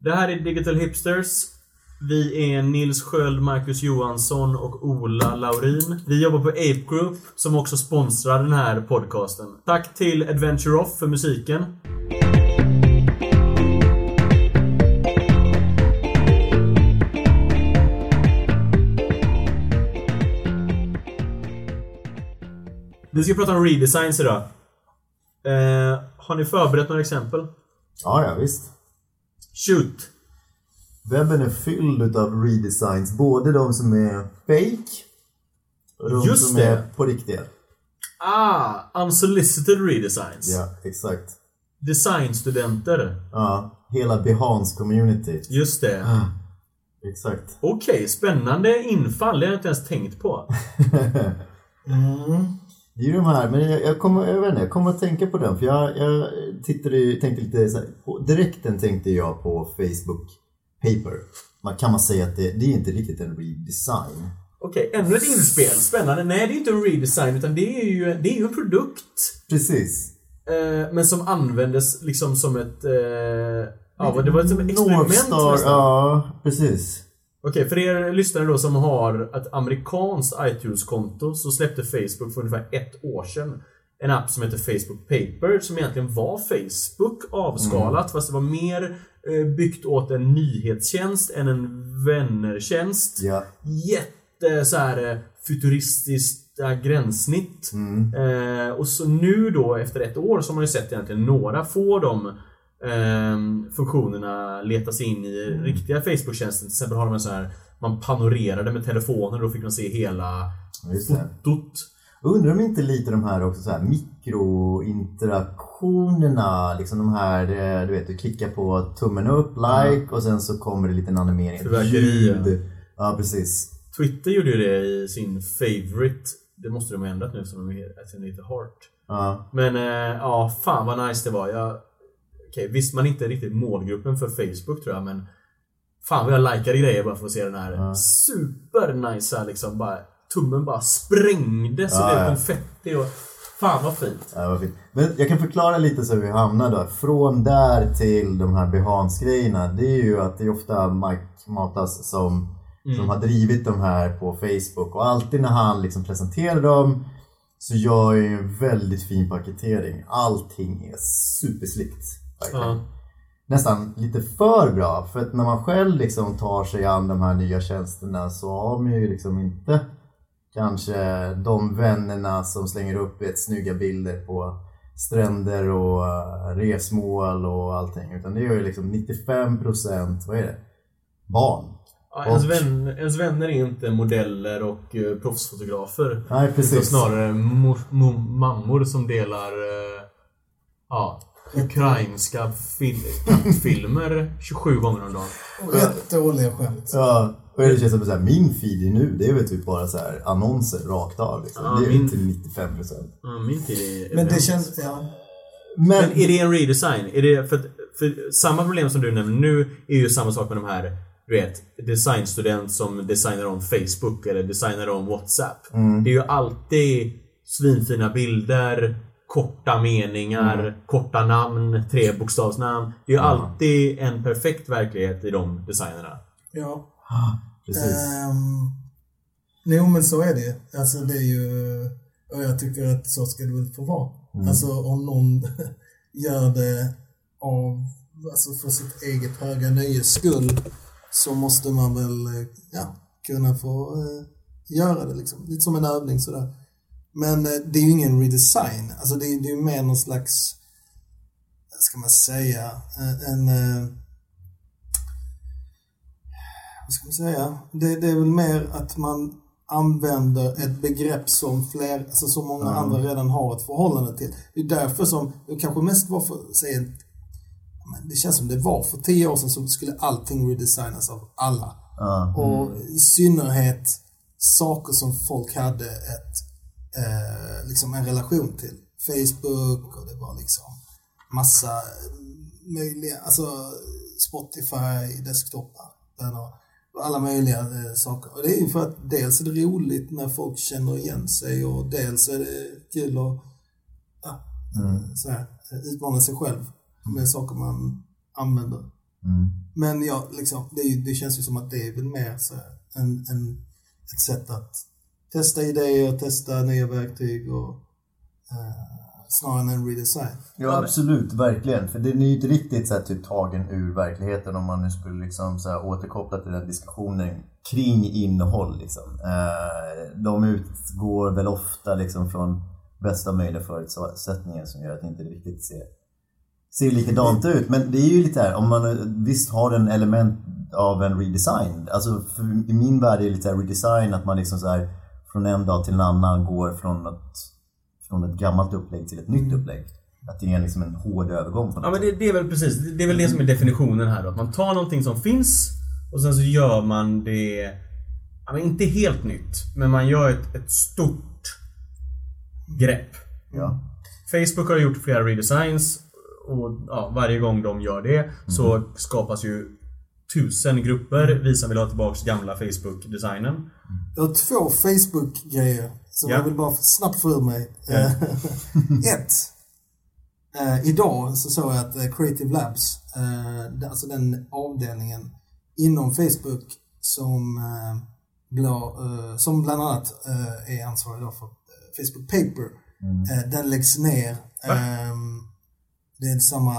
Det här är Digital Hipsters. Vi är Nils Sköld, Marcus Johansson och Ola Laurin. Vi jobbar på Ape Group som också sponsrar den här podcasten. Tack till Adventure Off för musiken. Vi ska prata om redesigns idag. Eh, har ni förberett några exempel? Ja, ja visst. Shoot! Webben är fylld utav redesigns. Både de som är fake och de Just som det. är på riktiga. Ah, unsolicited redesigns. Ja, exakt. Designstudenter. Ja, hela Behance-community. Just det. Exakt. Okej, spännande infall. Det har jag inte ens tänkt på. Det är ju de här, men jag, jag, kommer, jag inte, jag kommer att tänka på den för jag, jag tittade, tänkte lite så här, direkten tänkte jag på Facebook Paper. Man, kan man säga att det, det är inte riktigt en redesign? Okej, ännu ett inspel. Spännande. Nej, det är inte en redesign utan det är ju, det är ju en produkt. Precis. Eh, men som användes liksom som ett... Eh, ja, det var som ett experiment Northstar, nästan. ja precis. Okej, för er lyssnare då som har ett amerikanskt iTunes-konto så släppte Facebook för ungefär ett år sedan en app som heter Facebook Paper som egentligen var Facebook avskalat fast det var mer eh, byggt åt en nyhetstjänst än en vännertjänst. Ja. Jätte så här eh, futuristiskt eh, gränssnitt. Eh, och så nu då efter ett år så har man ju sett egentligen några få de eh, funktionerna leta sig in i riktiga Facebook-tjänster. Till exempel har de en så här man panorerade med telefonen och då fick man se hela Just fotot. Undrar om inte lite de här också så här mikrointeraktionerna, liksom de här, eh, du vet, du klickar på tummen upp, like och sen så kommer det lite en animering, ljud. Ja, precis. Twitter gjorde ju det i sin favorite. Det måste de ha ändrat nu som de heter, heter Heart. Ja, Men eh, ja, fan vad nice det var. Jag, okej, visst man är inte riktigt målgruppen för Facebook tror jag men Fan vad jag likade grejer bara för att se den här super nice liksom bara Tummen bara sprängdes och Ja, blev ja. konfetti och Fan vad fint. ja vad fint. Men jag kan förklara lite så hur vi hamnar då. Från där till de här Behance-grejerna, det är ju att det är ofta Mike Matas som, som har drivit de här på Facebook och alltid när han liksom presenterar dem så gör jag ju en väldigt fin paketering. Allting är superslickt. Ja. nästan lite för bra. För att när man själv liksom tar sig an de här nya tjänsterna så har man ju liksom inte kanske de vännerna som slänger upp ett snygga bilder på stränder och eh, resmål och allting. Utan det är ju liksom 95% vad är det? Barn. Ja, ens, Och- vän, ens vänner är inte modeller och uh, proffsfotografer. Nej Utan precis. snarare mor, mo- mammor som delar uh, ja, ukrainska fil filmer 27 gånger om dagen. Och rätt dåliga skämt. Ja, och det känns som att min feed nu, det är väl typ bara så här annonser rakt av. Liksom. Ja, det är ju min- till 95%. Ja, min tid är Men det känns, ja. Men, Men är det en redesign? Är det, för, för samma problem som du nämner nu är ju samma sak med de här du vet, designstudent som designar om Facebook eller designar om WhatsApp. Det är ju alltid svinfina bilder, korta meningar, korta namn, trebokstavsnamn. Det är ju alltid en perfekt verklighet i de designerna. ja. precis. Um, jo men så är det. Alltså det är ju, och jag tycker att så ska det väl få vara. Alltså om någon gör det av, alltså för sitt eget höga nöjes skull så måste man väl, eh, ja, kunna få eh, göra det liksom. Lite som en övning sådär. Men eh, det är ju ingen redesign. Alltså det är det är ju mer någon slags, vad ska man säga, eh, en, eh, vad ska man säga? Det, det är väl mer att man använder ett begrepp som fler, alltså som många andra redan har ett förhållande till. Det är därför som, det kanske mest var för, säg, men det känns som det var för tio år sedan så skulle allting redesignas av alla. Ja. Och i synnerhet saker som folk hade ett, eh, liksom en relation till. Facebook och det var liksom massa möjliga, alltså Spotify, desktopar, den och alla möjliga eh, saker. Och det är ju för att dels är det roligt när folk känner igen sig och dels är det kul att ja, så här, eh, utmana sig själv med saker man använder Men ja, liksom, det, är det känns ju som att det är väl mer så här, en, en, ett sätt att testa idéer, testa nya verktyg och eh, snarare än en redesign. Ja, absolut, verkligen. För den är ju inte riktigt så här, typ tagen ur verkligheten om man nu skulle liksom, så här, återkoppla till den diskussionen kring innehåll. Liksom. Eh, de utgår väl ofta liksom, från bästa möjliga förutsättningar som gör att det inte riktigt ser, ser likadant ut. Men det är ju lite här, om man visst har en element av en redesign. Alltså för, i min värld är det lite här redesign att man liksom så här, från en dag till en annan går från ett, från ett gammalt upplägg till ett nytt upplägg. Att det är liksom en hård övergång på Ja men det, det är väl precis, det är väl det som är definitionen här då. Att man tar någonting som finns och sen så gör man det, ja men inte helt nytt, men man gör ett, ett stort grepp. Ja. Facebook har gjort flera redesigns och ja, varje gång de gör det så skapas ju tusen grupper, vi som vill ha tillbaks gamla Facebook-designen. Jag har två Facebook-grejer som Ja. jag vill bara snabbt få ur mig. Eh, Ett. Eh, idag så såg jag att eh, Creative Labs, eh, alltså den avdelningen inom Facebook som, eh, eh, som bland annat är ansvarig för Facebook Paper, eh, den läggs ner. Ehm, det är samma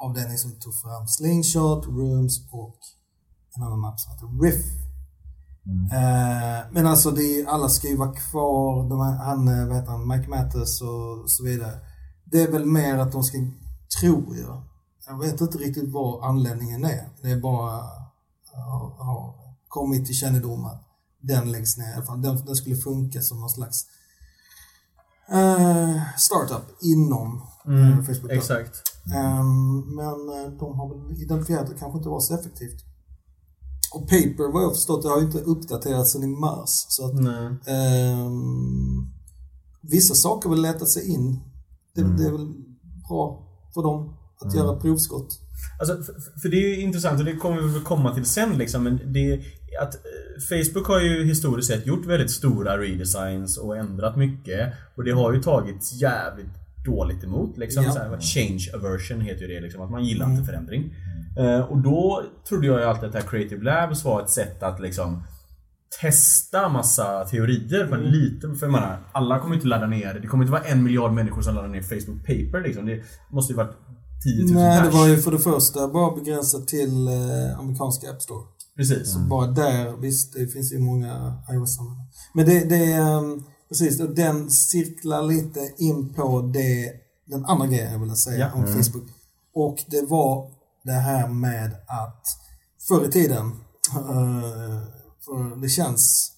avdelning som tog fram Slingshot, Rooms och en annan app som heter Riff. Eh, men alltså det alla ska ju vara kvar. De han, eh, vad heter han, Mike Matters och så vidare. Det är väl mer att de ska, tror jag. Jag vet inte riktigt vad anledningen är. Det är bara har, har kommit till kännedom att den läggs ner. i alla fall. Den, den skulle funka som någon slags eh, startup inom eh, Facebook. då. Exakt. Ehm, men eh, de har väl identifierat att det kanske inte var så effektivt. Och Paper, vad jag förstått, det har ju inte uppdaterats sedan i mars. Så att, ehm, vissa saker väl letat sig in. Det, det är väl bra för dem att göra provskott. Alltså, för, för det är ju intressant och det kommer vi väl komma till sen liksom. Men det att eh, Facebook har ju historiskt sett gjort väldigt stora redesigns och ändrat mycket. Och det har ju tagits jävligt dåligt emot. Liksom, Ja. så här, change aversion heter ju det. Liksom, att man gillar inte förändring. Eh, och då trodde jag ju alltid att det här Creative Labs var ett sätt att liksom testa massa teorier på en liten... För menar, alla kommer inte ladda ner det. kommer inte vara en miljard människor som laddar ner Facebook Paper liksom. Det måste ju varit 10 000 Nej, det var ju för det första bara begränsat till eh, amerikanska App Store. Precis. Bara där, visst det finns ju många ios -användare. Men det, det är, um, precis, och den cirklar lite in på det, den andra grejen jag ville säga om Facebook. Och det var det här med att förr i tiden, eh, för det känns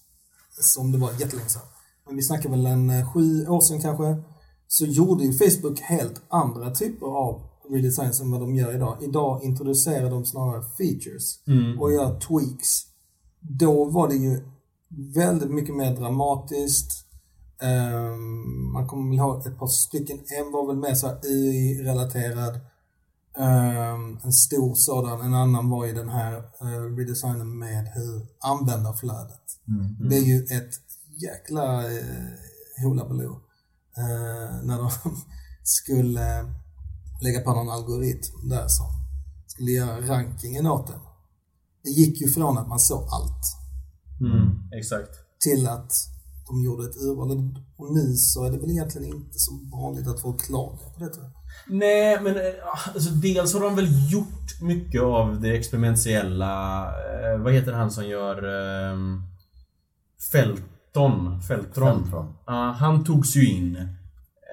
som det var jättelänge sedan, men vi snackar väl en eh, sju år sedan kanske, så gjorde ju Facebook helt andra typer av redesigns än vad de gör idag. Idag introducerar de snarare features och gör tweaks. Då var det ju väldigt mycket mer dramatiskt. Ehm, man kommer ha ett par stycken. En var väl mer så UI-relaterad. Ehm, en stor sådan. En annan var ju den här uh, redesignen med hur användarflödet. Det är ju ett jäkla uh, hullabaloo. Uh, när de skulle lägga på någon algoritm där som skulle göra rankingen åt den. Det gick ju från att man såg allt Mm, exakt. till att de gjorde ett urval. Och nu så är det väl egentligen inte så vanligt att folk klagar på det tror jag. Nej, men eh, alltså, dels har de väl gjort mycket av det experimentella. Eh, vad heter han som gör eh, Felton? Feltron? Feltron. Ja, han togs ju in.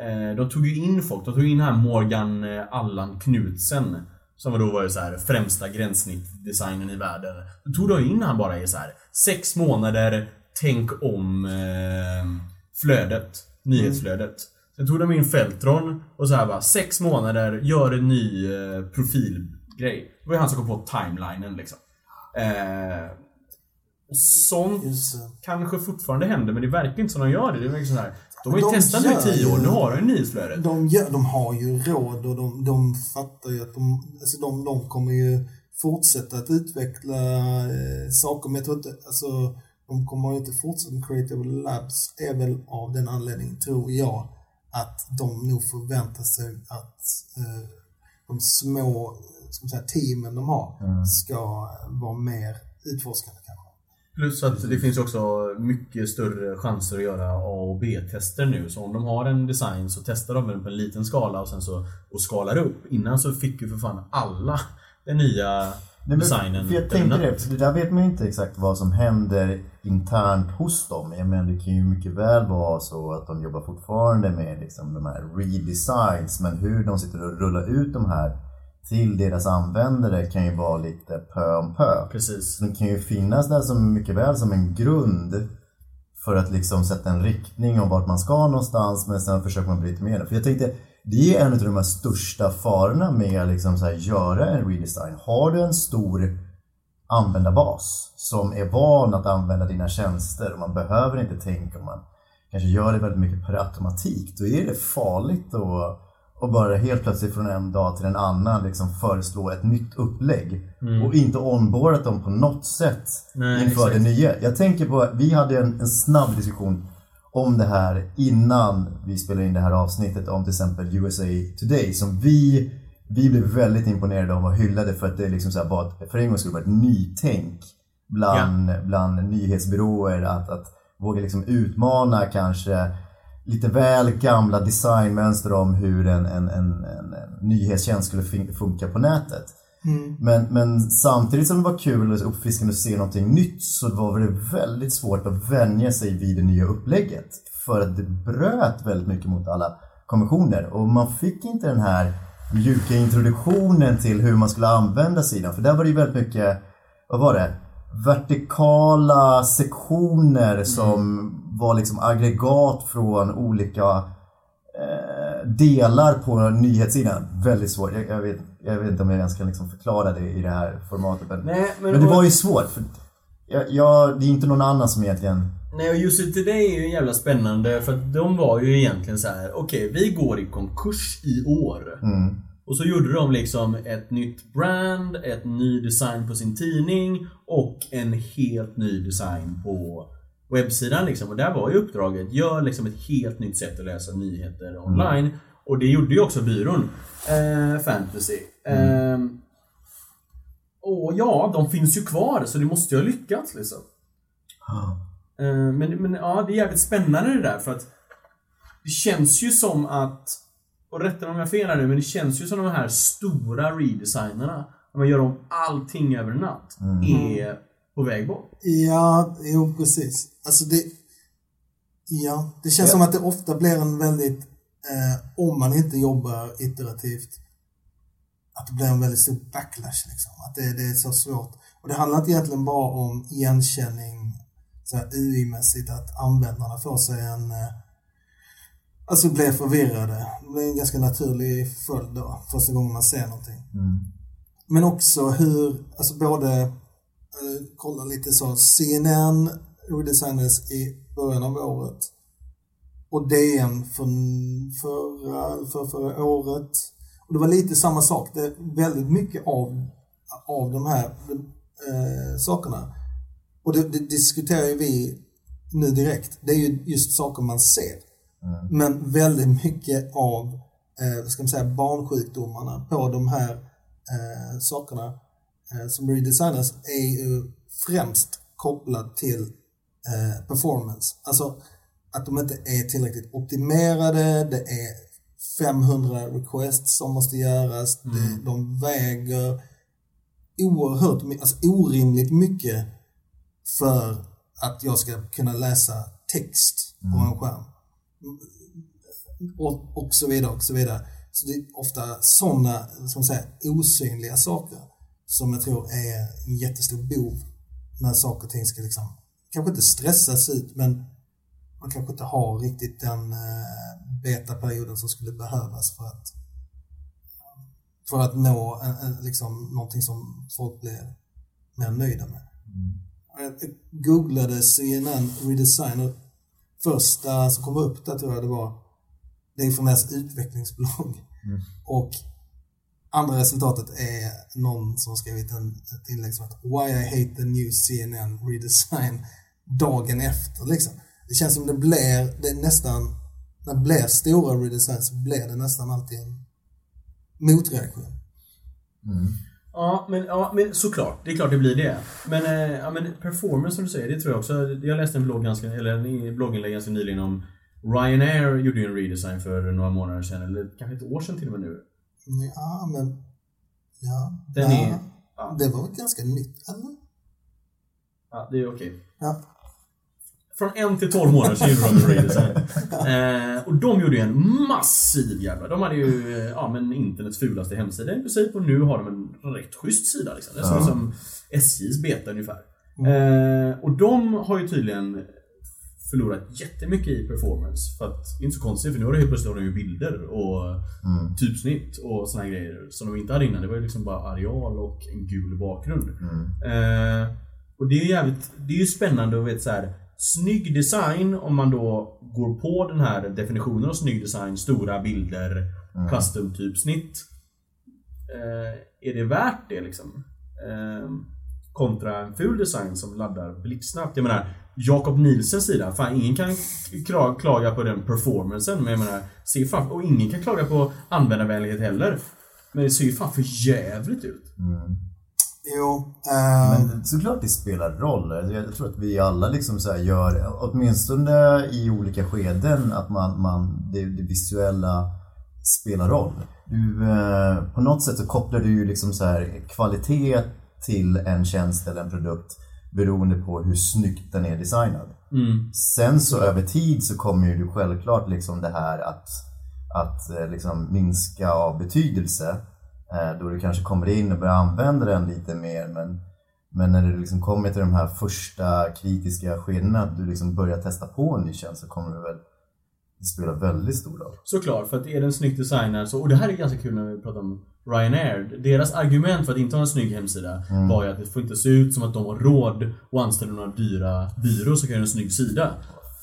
Eh, de tog ju in folk. De tog in här Morgan eh, Allan Knutsen. Som då var ju så här främsta gränssnittdesignen i världen. Då tog de in han bara i så här sex månader, tänk om eh, flödet. Nyhetsflödet. Sen tog de in Feltron och så här bara sex månader, gör en ny eh, profilgrej. Det var ju han som kom på timelinen liksom. Eh, och sånt kanske fortfarande händer men det verkar inte som de gör det. Det är verkligen så här. De har ju De testat nu i tio år, nu har de ju nyhetsflödet. De, gör, de har ju råd och de, de fattar ju att de, alltså de, de kommer ju fortsätta att utveckla eh, saker. Men jag tror inte, alltså de kommer ju inte fortsätta med Creative Labs är väl av den anledningen, tror jag, att de nog förväntar sig att eh, de små ska säga, teamen de har Mm. ska vara mer utforskande kanske. Plus att det finns också mycket större chanser att göra A och B-tester nu. Så om de har en design så testar de den på en liten skala och sen så och skalar upp. Innan så fick ju för fan alla den nya Nej, men, designen. För jag tänkte det, för det där vet man ju inte exakt vad som händer internt hos dem. Jag menar det kan ju mycket väl vara så att de jobbar fortfarande med liksom de här redesigns. Men hur de sitter och rullar ut de här till deras användare kan ju vara lite pö om pö. Precis. Det kan ju finnas där som mycket väl som en grund för att liksom sätta en riktning om vart man ska någonstans men sen försöker man bryta med det. För jag tänkte, det är en av de här största farorna med att liksom så här göra en redesign. Har du en stor användarbas som är van att använda dina tjänster och man behöver inte tänka om man kanske gör det väldigt mycket per automatik, då är det farligt att och bara helt plötsligt från en dag till en annan liksom föreslå ett nytt upplägg och inte onboardat dem på något sätt Nej, inför exakt. det nya. Jag tänker på, vi hade en, en snabb diskussion om det här innan vi spelade in det här avsnittet om till exempel USA Today som vi, vi blev väldigt imponerade av och hyllade för att det liksom så här var ett, för en gång skulle vara ett nytänk bland, bland nyhetsbyråer att, att våga liksom utmana kanske lite väl gamla designmönster om hur en, en, en, en, nyhetstjänst skulle fun- funka på nätet. Men, men samtidigt som det var kul och uppfriskande att se någonting nytt så var det väldigt svårt att vänja sig vid det nya upplägget. För att det bröt väldigt mycket mot alla konventioner och man fick inte den här mjuka introduktionen till hur man skulle använda sidan. För där var det ju väldigt mycket, vad var det? Vertikala sektioner som var liksom aggregat från olika eh, delar på nyhetssidan. Väldigt svårt. Jag, jag, vet, jag vet inte om jag ens kan liksom förklara det i det här formatet. Men, Nej, men- men det var ju svårt. För jag, jag, det är inte någon annan som egentligen... Nej och just Today är ju jävla spännande för att de var ju egentligen så här: okej vi går i konkurs i år. Och så gjorde de liksom ett nytt brand, ett ny design på sin tidning och en helt ny design på webbsidan liksom. Och där var ju uppdraget, gör liksom ett helt nytt sätt att läsa nyheter online. Och det gjorde ju också byrån eh, Fantasy. Ehm, och ja, de finns ju kvar så det måste ju ha lyckats liksom. Eh, Men, men ja, det är jävligt spännande det där för att det känns ju som att, och rätta mig om jag har fel här nu, men det känns ju som de här stora redesignerna, när man gör om allting över en natt, är på väg bort. Ja, jo precis. Alltså det... Ja, det känns Ja. som att det ofta blir en väldigt... Eh, om man inte jobbar iterativt, att det blir en väldigt stor backlash liksom. Att det, det är så svårt. Och det handlar inte egentligen bara om igenkänning UI-mässigt, att användarna får sig en... Eh, alltså blir förvirrade. Det blir en ganska naturlig följd då, första gången man ser någonting. Men också hur, alltså både, eh, kolla lite så, CNN redesignades i början av året och DN för, förra, för förra året. Och det var lite samma sak, det väldigt mycket av, av de här eh, sakerna. Och det, det diskuterar ju vi nu direkt, det är ju just saker man ser. Men väldigt mycket av, eh, ska man säga, barnsjukdomarna på de här eh, sakerna som redesignas är ju främst kopplad till eh, performance. Alltså att de inte är tillräckligt optimerade, det är 500 requests som måste göras, det, de väger oerhört alltså orimligt mycket för att jag ska kunna läsa text på en skärm och, och så vidare och så vidare. Så det är ofta sådana, som säga, osynliga saker som jag tror är en jättestor bov när saker och ting ska liksom, kanske inte stressas ut men man kanske inte har riktigt den eh, betaperioden som skulle behövas för att för att nå en, en, liksom, någonting som folk blir mer nöjda med. Jag googlade CNN redesign och första som kom upp där tror jag det var det är från deras utvecklingsblogg. Och andra resultatet är någon som har skrivit en, ett inlägg som heter Why I hate the new CNN redesign dagen efter liksom. Det känns som det blir, det är nästan, när det blir stora redesigns så blir det nästan alltid en motreaktion. Ja men, ja, men såklart. Det är klart det blir det. Men, eh, ja, men performance som du säger, det tror jag också. Jag läste en blogg ganska, eller en blogginlägg ganska nyligen om Ryanair gjorde ju en redesign för några månader sedan, eller kanske ett år sedan till och med nu. Ja, men... Ja. Den ja. är- ja. Det var väl ganska nytt, eller? Ja, det är okej. Ja. Från en till 12 månader så gjorde de redesign. Eh, och de gjorde ju en massiv jävla... De hade ju eh, ja, men internets fulaste hemsida i princip och nu har de en rätt schysst sida. Liksom. Det är Ja. som SJs beta ungefär. Eh, och de har ju tydligen förlorat jättemycket i performance. För att, det är inte så konstigt för nu har det helt plötsligt har de bilder och Mm. typsnitt och såna grejer som de inte hade innan. Det var ju liksom bara areal och en gul bakgrund. Mm. Eh, och det är ju jävligt, det är ju spännande att veta så här. Snygg design om man då går på den här definitionen av snygg design, stora bilder, custom typsnitt. Eh, är det värt det liksom? Eh, kontra en ful design som laddar blixtsnabbt. Jag menar, Jakob Nielsens sida, fan ingen kan kla- klaga på den performancen. Men jag menar, se fan, och ingen kan klaga på användarvänlighet heller. Men det ser ju fan för jävligt ut. Jo. eh, Men såklart det spelar roll. Jag tror att vi alla liksom så här gör, åtminstone i olika skeden, att man, man, det, det visuella spelar roll. Du, eh, på något sätt så kopplar du ju liksom så här kvalitet till en tjänst eller en produkt beroende på hur snyggt den är designad. Mm. Sen så över tid så kommer ju du självklart liksom det här att, att eh, liksom minska av betydelse. Eh, Då du kanske kommer in och börjar använda den lite mer. Men, men när du liksom kommer till de här första kritiska skedena, att du liksom börjar testa på en ny tjänst så kommer det väl det spelar väldigt stor roll. Såklart, för att är den snyggt designad så, och det här är ganska kul när vi pratar om Ryanair. Deras argument för att inte ha en snygg hemsida var ju att det får inte se ut som att de har råd att anställa några dyra byråer som kan göra en snygg sida.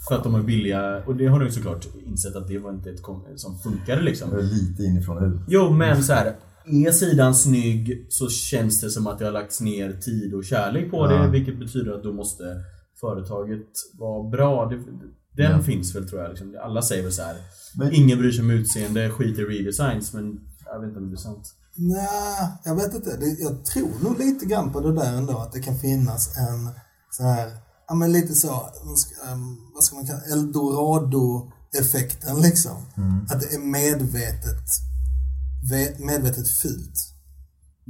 För att de är billiga, och det har de såklart insett att det var inte ett som funkade liksom. Lite inifrån och ut. Jo, men så här. Är sidan snygg så känns det som att det har lagts ner tid och kärlek på det, vilket betyder att då måste företaget vara bra. Det, den Ja. finns väl tror jag. Liksom. Alla säger väl så här. Men- Ingen bryr sig om utseende, skit i redesigns, men jag vet inte om det är sant. Nej, jag vet inte. Jag tror nog lite grann på det där ändå. Att det kan finnas en så här, ja men lite så, vad ska- ehm, man kalla Eldorado-effekten liksom. Att det är medvetet, ve- medvetet fult.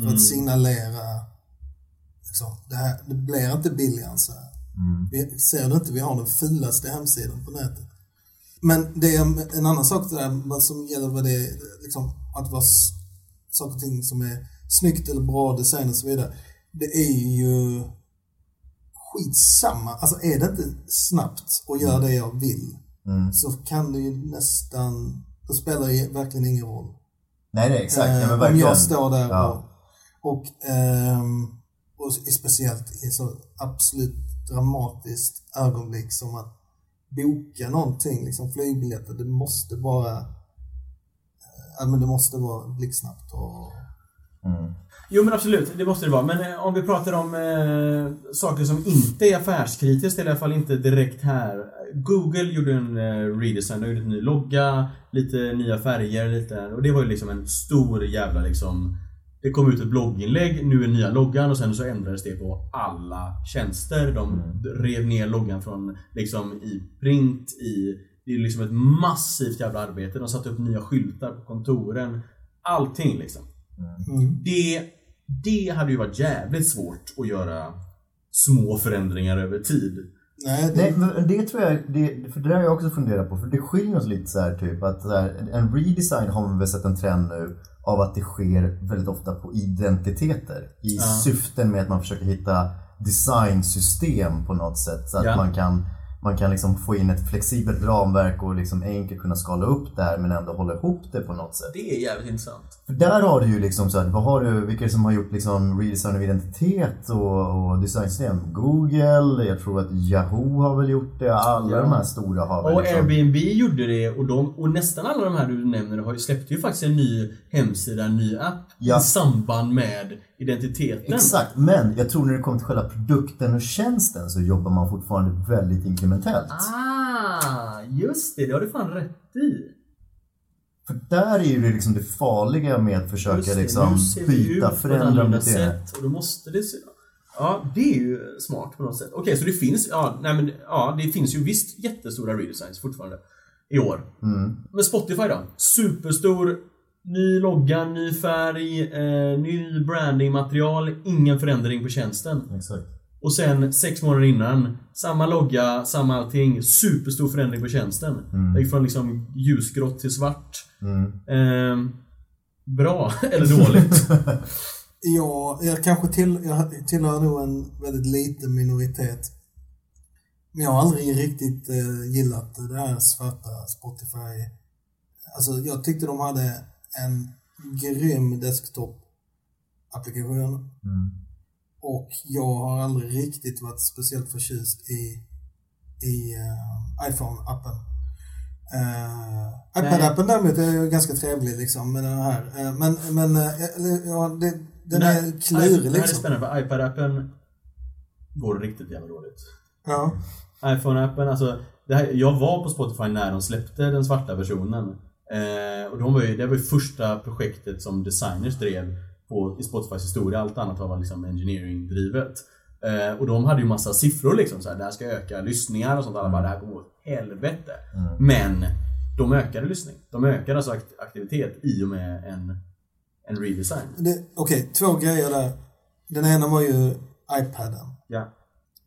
För att signalera, liksom, det, här, det blir inte billigare än så här. Vi, ser du inte, vi har den fulaste hemsidan på nätet. Men det är en- en annan sak det där vad som gäller vad det är, liksom, att vara saker och ting som är snyggt eller bra design och så vidare. Det är ju skitsamma. Alltså är det inte snabbt och gör det jag vill så kan det ju nästan, då spelar det verkligen ingen roll. Nej, nej, exakt. Ja, Eh, men om jag står där Ja. och, och, ehm, och speciellt i så absolut dramatiskt ögonblick som att boka någonting, liksom flygbiljetter, det måste bara ja, men det måste vara blixtsnabbt och Jo men absolut, det måste det vara. Men eh, om vi pratar om eh, saker som inte är affärskritiskt, eller i alla fall inte direkt här. Google gjorde en eh, redesign, de gjorde en ny logga, lite nya färger, lite, och det var ju liksom en stor jävla liksom det kom ut ett blogginlägg, nu är nya loggan och sen så ändrades det på alla tjänster. De rev ner loggan från liksom i print, i... Det är liksom ett massivt jävla arbete. De satte upp nya skyltar på kontoren. Allting liksom. Det, det hade ju varit jävligt svårt att göra små förändringar över tid. Nej, det, Nej, men det tror jag, det, för det har jag också funderat på, för det skiljer oss lite så här typ att så här, en redesign har man väl sett en trend nu av att det sker väldigt ofta på identiteter i syften med att man försöker hitta designsystem på något sätt så att Ja. man kan man kan liksom få in ett flexibelt ramverk och liksom enkelt kunna skala upp det här men ändå hålla ihop det på något sätt. Det är jävligt intressant. För där har du ju liksom så här, vad har du, vilka som har gjort liksom redesign av identitet och, och designsystem? Google, jag tror att Yahoo har väl gjort det, alla Ja. de här stora har väl Och liksom... Airbnb gjorde det och, de, och nästan alla de här du nämner har ju släppt ju faktiskt en ny hemsida, en ny app Ja. i samband med identiteten. Exakt, men jag tror när det kommer till själva produkten och tjänsten så jobbar man fortfarande väldigt inkrementellt. Ah, just det. Det har du fan rätt i. För där är ju det liksom det farliga med att försöka Just det, liksom byta, förändra beteende. sätt och då måste det se... Ja, det är ju smart på något sätt. Okej, så det finns, ja, nej men, ja, det finns ju visst jättestora redesigns fortfarande i år. Mm. Men Spotify då? Superstor, ny logga, ny färg, eh, ny brandingmaterial, ingen förändring på tjänsten. Exakt. Och sen sex månader innan, samma logga, samma allting, superstor förändring på tjänsten. Det gick från liksom ljusgrått till svart. Mm. Ehm, bra, eller dåligt? Ja, jag kanske till, jag tillhör nog en väldigt liten minoritet. Men jag har aldrig riktigt eh, gillat det här svarta Spotify. Alltså jag tyckte de hade en grym desktop-applikation. Mm. Och jag har aldrig riktigt varit speciellt förtjust i, i eh, iPhone-appen. Uh, iPad-appen däremot är ju ganska trevlig liksom med den här. Eh, men men ja, det, den här- är klurig Det här är liksom. spännande för iPad-appen går riktigt jävla dåligt. Ja. iPhone-appen, alltså här, Jag var på Spotify när de släppte den svarta versionen. Eh, och de var ju, det var ju första projektet som designers drev på, i Spotifys historia. Allt annat var liksom engineering-drivet. Eh, och de hade ju massa siffror liksom så här, det här ska öka lyssningar och sånt. Alla bara, det här kommer åt helvete. Men de ökade lyssning. De ökade alltså akt- aktivitet i och med en, en redesign. Okej, två grejer där. Den ena var ju iPaden. Ja.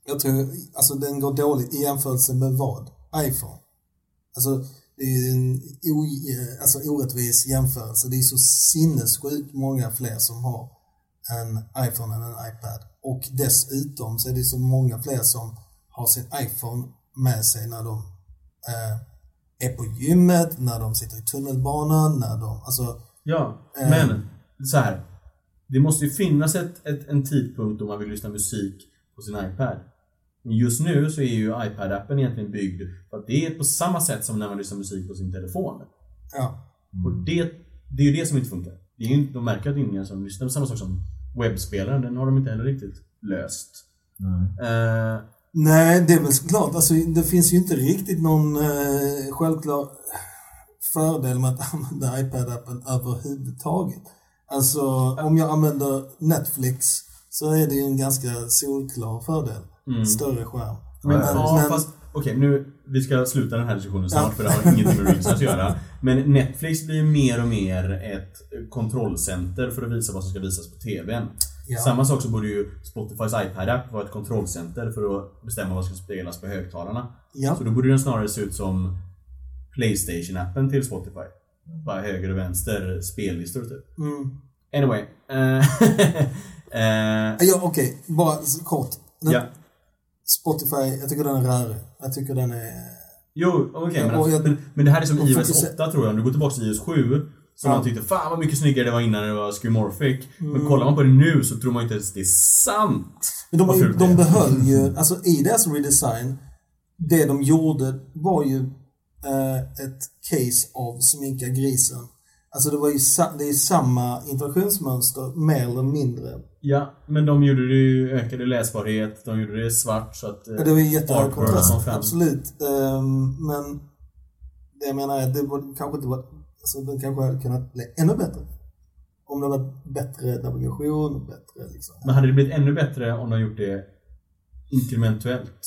Jag tror, alltså den går dåligt i jämförelse med vad? iPhone. Alltså, det är en o, alltså, orättvis jämförelse. Det är så sinnessjukt många fler som har en iPhone än en iPad. Och dessutom så är det så många fler som har sin iPhone med sig när de eh, är på gymmet, när de sitter i tunnelbanan, när de, alltså Ja, Eh. men så här. Det måste ju finnas ett, ett, en tidpunkt då man vill lyssna musik på sin iPad. Just nu så är ju iPad-appen egentligen byggd för att det är på samma sätt som när man lyssnar musik på sin telefon. ja. Och det, det är ju det som inte funkar. Det är ju, inte- de märker att det är ingen som lyssnar. Samma sak som webbspelaren, den har de inte heller riktigt löst. Eh, Nej, det är väl klart. Alltså, det finns ju inte riktigt någon eh, självklar fördel med att använda iPad-appen överhuvudtaget. Alltså, om jag använder Netflix så är det ju en ganska solklar fördel. Större skärm. Men, Ja, ja, men- fast okej nu, vi ska sluta den här diskussionen snart Ja. för det har ingenting med Reels att göra. Men Netflix blir mer och mer ett kontrollcenter för att visa vad som ska visas på TVn. Ja. Samma sak så borde ju Spotifys iPad-app vara ett kontrollcenter för att bestämma vad som ska spelas på högtalarna. Ja. Så då borde den snarare se ut som Playstation-appen till Spotify. Bara höger och vänster spellistor typ. Mm. Anyway. eh, eh, Ja, okej. Bara så kort. Den, ja. Spotify, jag tycker den är rörig. Jag tycker den är... Jo, okej och men, jag- men, men det här är som iOS fokuser- 8 tror jag. Om du går tillbaka till iOS 7 som Ja. Mm. man tyckte fan vad mycket snyggare det var innan det var skeuomorphic. Men kollar man på det nu så tror man inte ens det är sant. Men de, ju- de behöll ju, alltså i deras redesign, det de gjorde var ju eh, ett case av sminka grisen. Alltså det var ju det är samma interaktionsmönster, mer eller mindre. Ja, men de gjorde det ju, ökade läsbarhet, de gjorde det svart så att... eh, Ja, Det var ju jättehög artwork kontrast, absolut. Ehm, men det jag menar är att det var, kanske inte var, alltså den kanske hade kunnat bli ännu bättre. Om det var bättre navigation och bättre liksom. Men hade det blivit ännu bättre om de gjort det inkrementellt?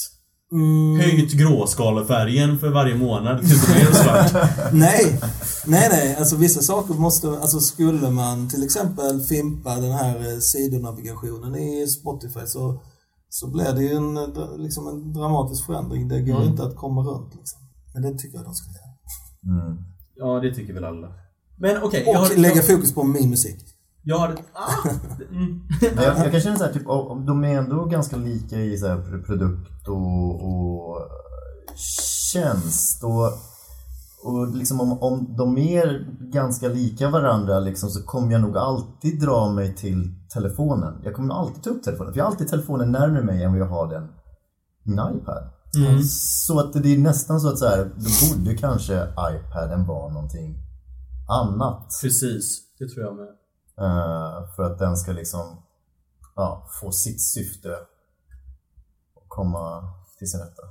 Mm, Höjt gråskalefärgen för varje månad tills det blev svart. nej, nej, nej. Alltså vissa saker måste, alltså skulle man till exempel fimpa den här eh, sidonavigationen i Spotify så, så blir det ju en, eh, liksom en dramatisk förändring. Det går Mm. inte att komma runt liksom. Men det tycker jag de ska göra. Mm. Ja, det tycker väl alla. Men okej, jag Och har... lägga jag, fokus på min musik. Jag har... Ah, mm. Jag, jag kan känna så här, typ, de är ändå ganska lika i så här, pr- produkt och, och tjänst. Och, och liksom om, om de är ganska lika varandra liksom, så kommer jag nog alltid dra mig till telefonen. Jag kommer alltid ta upp telefonen. För jag har alltid telefonen närmare mig än vad jag har den i min iPad. Mm. Så att det är nästan så att så här, då borde kanske iPaden vara någonting annat. Precis, det tror jag med. Eh, för att den ska liksom ja, få sitt syfte och komma till sin rätta.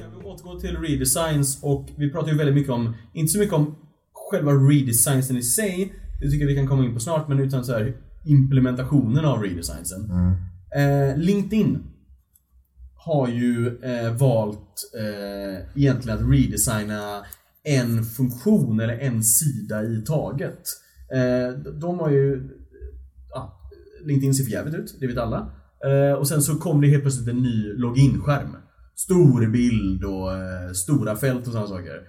Jag vill återgå till redesigns och vi pratar ju väldigt mycket om, inte så mycket om själva redesignsen i sig, det tycker jag vi kan komma in på snart, men utan så här implementationen av redesignsen. Eh, LinkedIn har ju eh, valt eh, egentligen att redesigna en funktion eller en sida i taget. Eh, de har ju... Ja, LinkedIn ser för jävligt ut, det vet alla. Eh, och sen så kom det helt plötsligt en ny login-skärm. Stor bild och eh, stora fält och sådana saker.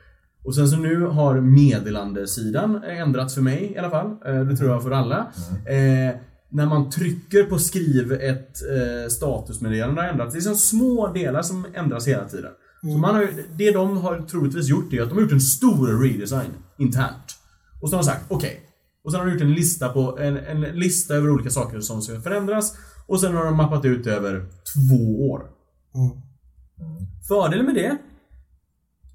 Och sen så nu har meddelandesidan ändrats för mig i alla fall. Det tror jag för alla. Eh, när man trycker på skriv ett eh, statusmeddelande har ändrats. Det är så små delar som ändras hela tiden. Så man har, ju- det de har troligtvis gjort är att de har gjort en stor redesign internt. Och så har de sagt okej. Och sen har de gjort en lista, på, en, en lista över olika saker som ska förändras. Och sen har de mappat ut över två år. Mm. Fördelen med det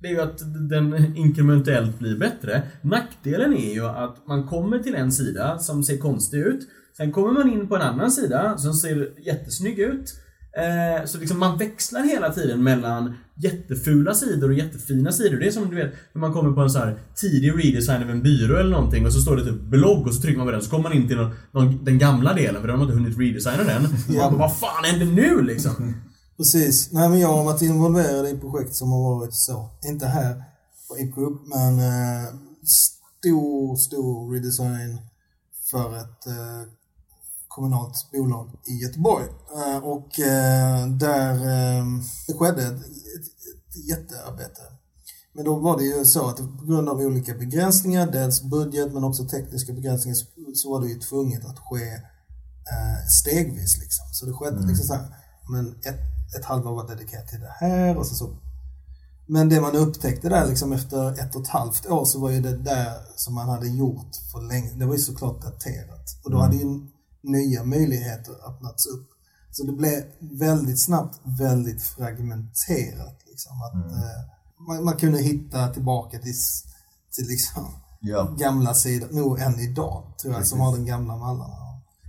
det är ju att den inkrementellt blir bättre. Nackdelen är ju att man kommer till en sida som ser konstig ut. Sen kommer man in på en annan sida som ser jättesnygg ut. Eh, så liksom man växlar hela tiden mellan jättefula sidor och jättefina sidor. Det är som du vet när man kommer på en så här tidig redesign av en byrå eller någonting och så står det typ blogg och så trycker man på den så kommer man in till någon, någon, den gamla delen för de har inte hunnit redesigna den. Och man bara, vad fan händer nu liksom? Precis. Nej, men jag har varit involverad i projekt som har varit så. Inte här på Ipgroup, men eh, stor, stor redesign för ett eh, kommunalt bolag i Göteborg. Eh, och eh, där eh, det skedde ett, jättearbete. Men då var det ju så att på grund av olika begränsningar, dels budget men också tekniska begränsningar, så, var det ju tvunget att ske stegvis liksom. Så det skedde liksom så här, men ett, ett halvår var dedikerat till det här och så, så. Men det man upptäckte där liksom efter ett och ett halvt år så var ju det där som man hade gjort för länge, det var ju såklart daterat. Och då hade ju nya möjligheter öppnats upp. Så det blev väldigt snabbt väldigt fragmenterat. Liksom. Att, eh, man, man kunde hitta tillbaka till, till liksom Ja. gamla sidor, nog än idag tror jag, som har den gamla mallarna.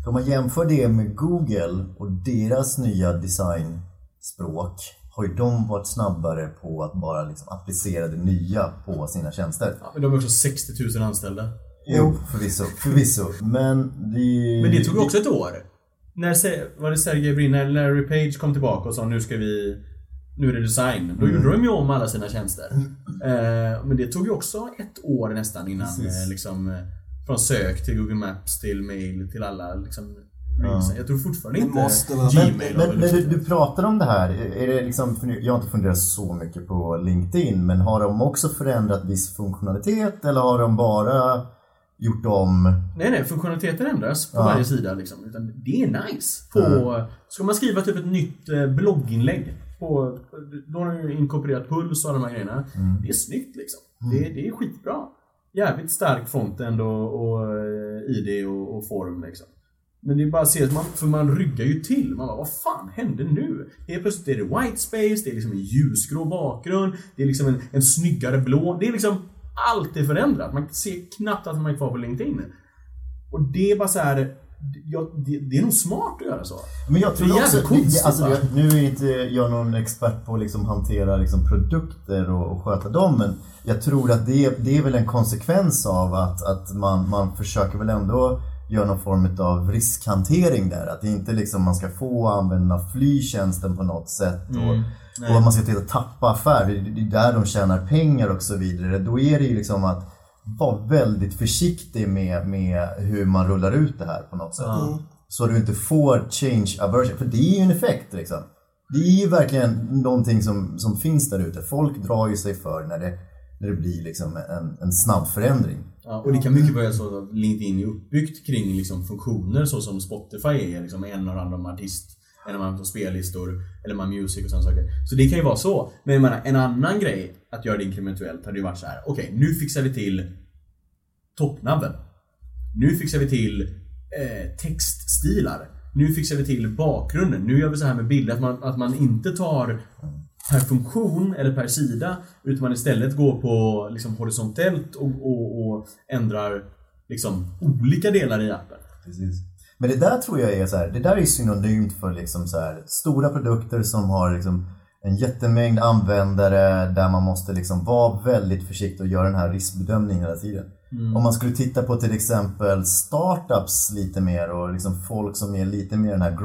Om man jämför det med Google och deras nya designspråk har ju de varit snabbare på att bara liksom applicera det nya på sina tjänster. Ja, men de har också 60 000 anställda. Jo, förvisso. förvisso. Men det... Men det tog ju också ett år. När Se- var det Sergej Brin, när Larry Page kom tillbaka och sa nu ska vi... Nu är det design. Då gjorde de ju om alla sina tjänster. Eh, men det tog ju också ett år nästan innan Precis. eh, liksom... eh, Från sök till Google Maps till mail till alla liksom... redesign. Jag tror fortfarande Det inte måste vara- Gmail Men, väl men du, du pratar om det här, är det liksom, jag har inte funderat så mycket på LinkedIn, men har de också förändrat viss funktionalitet eller har de bara gjort om? Nej, nej, funktionaliteten ändras på Ja. varje sida liksom. Utan det är nice. På, Ska man skriva typ ett nytt eh, blogginlägg på, då har de ju inkorporerat Puls och alla de här grejerna. Det är snyggt liksom. Det, det är skitbra. Jävligt stark frontend och, och eh, ID och, och form liksom. Men det är bara att se att man, för man ryggar ju till. Man bara, vad fan hände nu? Helt plötsligt är det white space, det är liksom en ljusgrå bakgrund, det är liksom en, en snyggare blå. Det är liksom, allt är förändrat. Man ser knappt att man är kvar på LinkedIn. Och det är bara så här. Ja, det, det är nog smart att göra så. Men jag tror Det är också, konstigt, alltså, jag, nu är inte jag någon expert på att liksom hantera liksom produkter och, och sköta dem, men jag tror att det, det är väl en konsekvens av att, att man, man försöker väl ändå göra någon form av riskhantering där. Att det inte liksom man ska få använda flytjänsten på något sätt och, Mm. Nej. och man ska till att tappa affär. Det, är där de tjänar pengar och så vidare. Då är det ju liksom att vara väldigt försiktig med, med hur man rullar ut det här på något sätt. Så du inte får change aversion. För det är ju en effekt liksom. Det är ju verkligen någonting som, som finns där ute. Folk drar ju sig för när det, när det blir liksom en, en snabb förändring. Ja, och det kan mycket vara så att LinkedIn är uppbyggt kring liksom funktioner så som Spotify är. Liksom en hand om artist, en hand om spellistor, eller man music och sådana saker. Så det kan ju vara så. Men jag menar, en annan grej att göra det inkrementellt hade ju varit så här. okej nu fixar vi till toppnabben. Nu fixar vi till eh, textstilar. Nu fixar vi till bakgrunden. Nu gör vi så här med bilder, att man, att man inte tar per funktion eller per sida utan man istället går på liksom horisontellt och, och, och ändrar liksom olika delar i appen. Precis. Men det där tror jag är så här, det där är synonymt för liksom så här, stora produkter som har liksom en jättemängd användare där man måste liksom vara väldigt försiktig och göra den här riskbedömningen hela tiden. Om man skulle titta på till exempel startups lite mer och liksom folk som är lite mer den här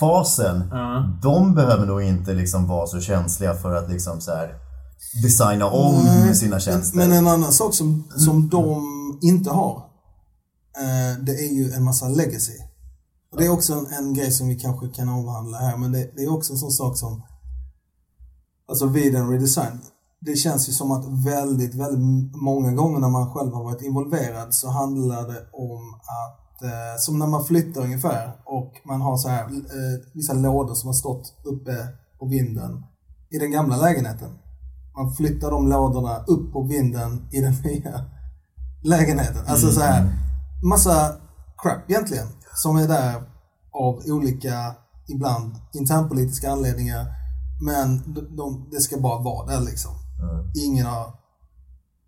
growth-fasen. Ja. De behöver nog inte liksom vara så känsliga för att liksom så här designa om Nej, sina tjänster. Men, men en annan sak som, som de inte har, eh, det är ju en massa legacy. Och det är också en, en grej som vi kanske kan avhandla här, men det, det är också en sån sak som, alltså vid en redesign, det känns ju som att väldigt, väldigt många gånger när man själv har varit involverad så handlar det om att, eh, som när man flyttar ungefär och man har så här eh, vissa lådor som har stått uppe på vinden i den gamla lägenheten. Man flyttar de lådorna upp på vinden i den nya lägenheten. Alltså så här, massa crap egentligen. Som är där av olika, ibland internpolitiska anledningar. Men de, de, det ska bara vara där liksom. Ingen har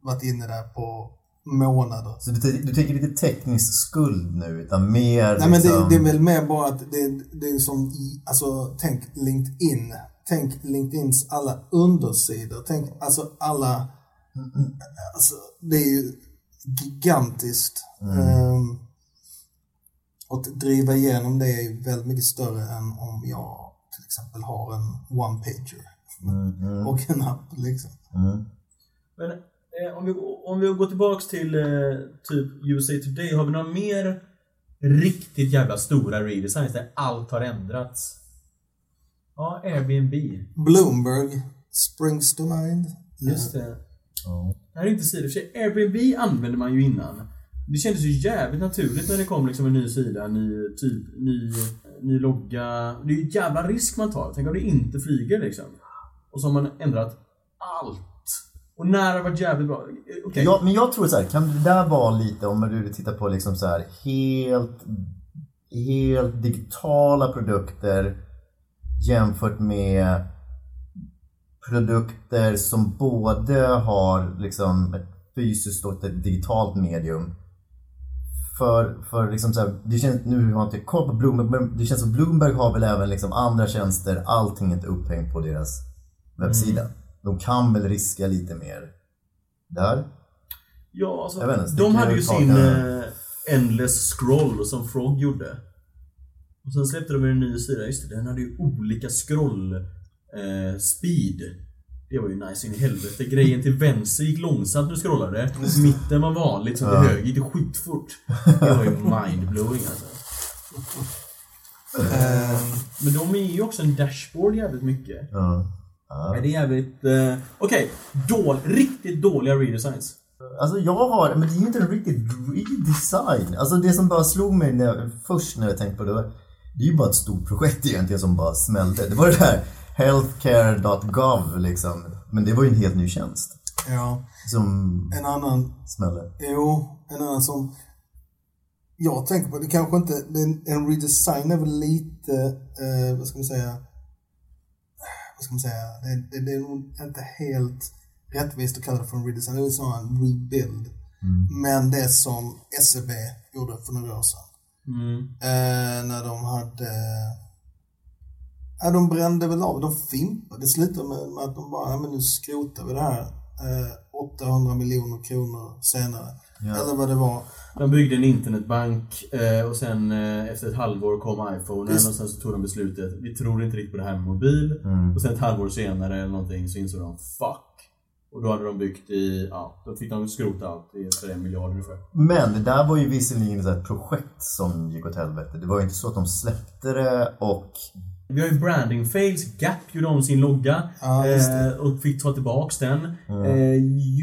varit inne där på månader. Så du, du tänker inte teknisk skuld nu utan mer Nej men det, liksom... det är väl mer bara att det, det är som alltså tänk LinkedIn. Tänk LinkedIns alla undersidor. Tänk alltså alla, alltså det är ju gigantiskt. Ehm, och att driva igenom det är ju väldigt mycket större än om jag till exempel har en one-pager. Och en app liksom. Men eh, om, vi, om vi går tillbaks till eh, typ USA Today, har vi några mer riktigt jävla stora redesigns där allt har ändrats? Ja, Airbnb. Bloomberg springs to mind. Just det. Ja. Det här är inte sidor. För sig, Airbnb använde man ju innan. Det kändes ju jävligt naturligt när det kom liksom en ny sida, en ny typ, ny, ny logga. Det är ju en jävla risk man tar. Tänk om det inte flyger liksom. Och så har man ändrat allt. Och när har varit jävligt bra. Okej. Ja, men jag tror så här, kan det där vara lite, om du tittar på liksom så här helt, helt digitala produkter jämfört med produkter som både har liksom ett fysiskt och ett digitalt medium. För, för liksom så här, det känns, nu har jag inte koll på Bloomberg, men det känns som Bloomberg har väl även liksom andra tjänster, allting är inte upphängt på deras webbsida. De kan väl riska lite mer där. Ja, alltså, Jag vet inte, de hade ju sin eh, Endless Scroll som Frog gjorde. Och sen släppte de en ny sida, just det, den hade ju olika scroll eh, speed. Det var ju nice in i helvete. Grejen till vänster gick långsamt när du scrollade. Mitten var vanligt, så till höger gick det skitfort. Det var ju mindblowing alltså. Ehm, Men de är ju också en dashboard jävligt mycket. Ja. Är det jävligt... Eh, Okej, dål, riktigt dåliga redesigns. Alltså jag har, men det är ju inte en riktig redesign. Alltså det som bara slog mig när jag, först när jag tänkte på det, var- det är ju bara ett stort projekt egentligen som bara smälte. Det var det där healthcare.gov liksom. Men det var ju en helt ny tjänst ja, som en annan smällde. Jo, en annan som jag tänker på, det kanske inte, en redesign är väl lite, eh, vad ska man säga, vad ska man säga, det, det, det är nog inte helt rättvist att kalla det för en redesign, det är snarare en rebuild. Men det som SEB gjorde för några år sedan, Mm. eh, när de hade, ja de brände väl av, de fimpade, det slutade med, med att de bara, ja men nu skrotar vi det här, eh, 800 miljoner kronor senare. Eller vad det var. De byggde en internetbank eh, och sen eh, efter ett halvår kom iPhonen och sen så tog de beslutet Vi tror inte riktigt på det här med mobil. Och sen ett halvår senare eller någonting så insåg de Fuck. Och då hade de byggt i, ja, då fick de skrota allt i en miljard ungefär. Men det där var ju visserligen ett projekt som gick åt helvete. Det var ju inte så att de släppte det och Vi har ju branding fails. Gap gjorde om sin logga det. eh, och fick ta tillbaks den. Eh,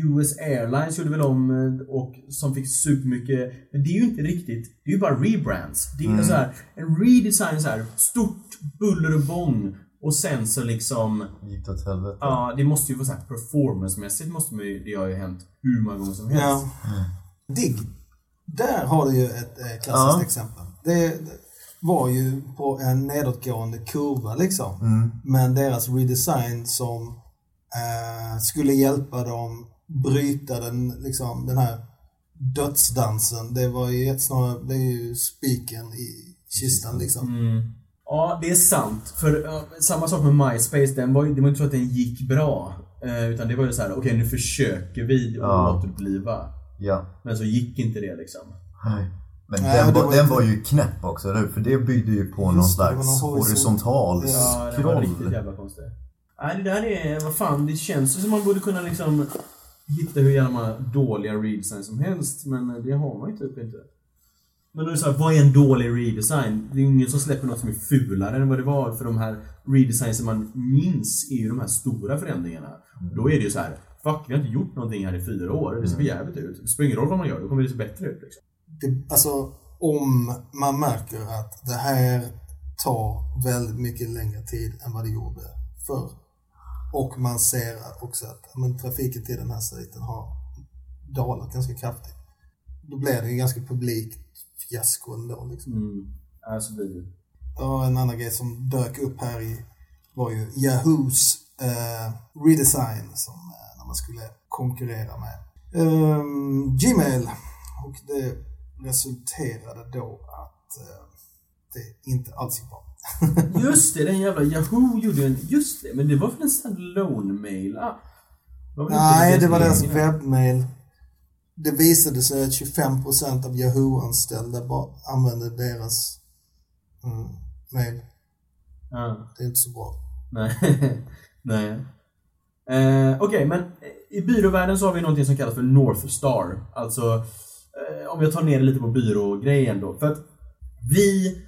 US Airlines gjorde väl om eh, och som fick supermycket. Men det är ju inte riktigt. Det är ju bara rebrands. Det är så här, en redesign så här stort buller och bång och sen så liksom gick det åt helvete. Ja, det måste ju vara så här performancemässigt måste man ju, det har ju hänt hur många gånger som helst. Ja. Digg. Där har du ju ett eh, klassiskt Ja. exempel. Det, det var ju på en nedåtgående kurva liksom. Mm. Men deras redesign som eh, skulle hjälpa dem bryta den, liksom, den här dödsdansen. Det var ju ett snarare, det är ju spiken i kistan liksom. Mm. Ja, det är sant. För ja, samma sak med MySpace, den var, ju- det var inte så att den gick bra. Eh, utan det var ju så här: okej nu försöker vi Ja. återuppliva. Ja. Men så gick inte det liksom. Nej. Men Nej, den, var, var den inte- var ju knäpp också, eller hur? För det byggde ju på någon Just det slags någon horisontal- Ja, det var riktigt jävla konstigt. Nej, det där är, vad fan, det känns ju som man borde kunna liksom hitta hur jävla dåliga redesign som helst, men det har man ju typ inte. Men då är det så här, vad är en dålig redesign? Det är ju ingen som släpper något som är fulare än vad det var, för de här redesignsen man minns är ju de här stora förändringarna. Då är det ju så här, fuck, vi har inte gjort någonting här i fyra år, det ser för jävligt ut. Det spelar ingen roll vad man gör, då kommer det se bättre ut liksom. Det, alltså om man märker att det här tar väldigt mycket längre tid än vad det gjorde förr. Och man ser också att ja, men, trafiken till den här sajten har dalat ganska kraftigt. Då blir det ju ganska publikt fiasko ändå. Liksom. Mm. Alltså blir det. Och en annan grej som dök upp här i var ju Yahoos eh, redesign som eh, när man skulle konkurrera med ehm, Gmail. Och det resulterade då att eh, det inte alls gick bra. Just det, den jävla Yahoo gjorde en... Just det, men det var väl en standalone-mail? Ah. Var väl inte Nej, det var deras webbmail. Det visade sig att 25% av Yahoo-anställda använde deras mm, mail. Ja, Det är inte så bra. nej. nej. Eh, Okej, men i byråvärlden så har vi någonting som kallas för North Star. Alltså, Eh, om jag tar ner det lite på byrågrejen då. För att vi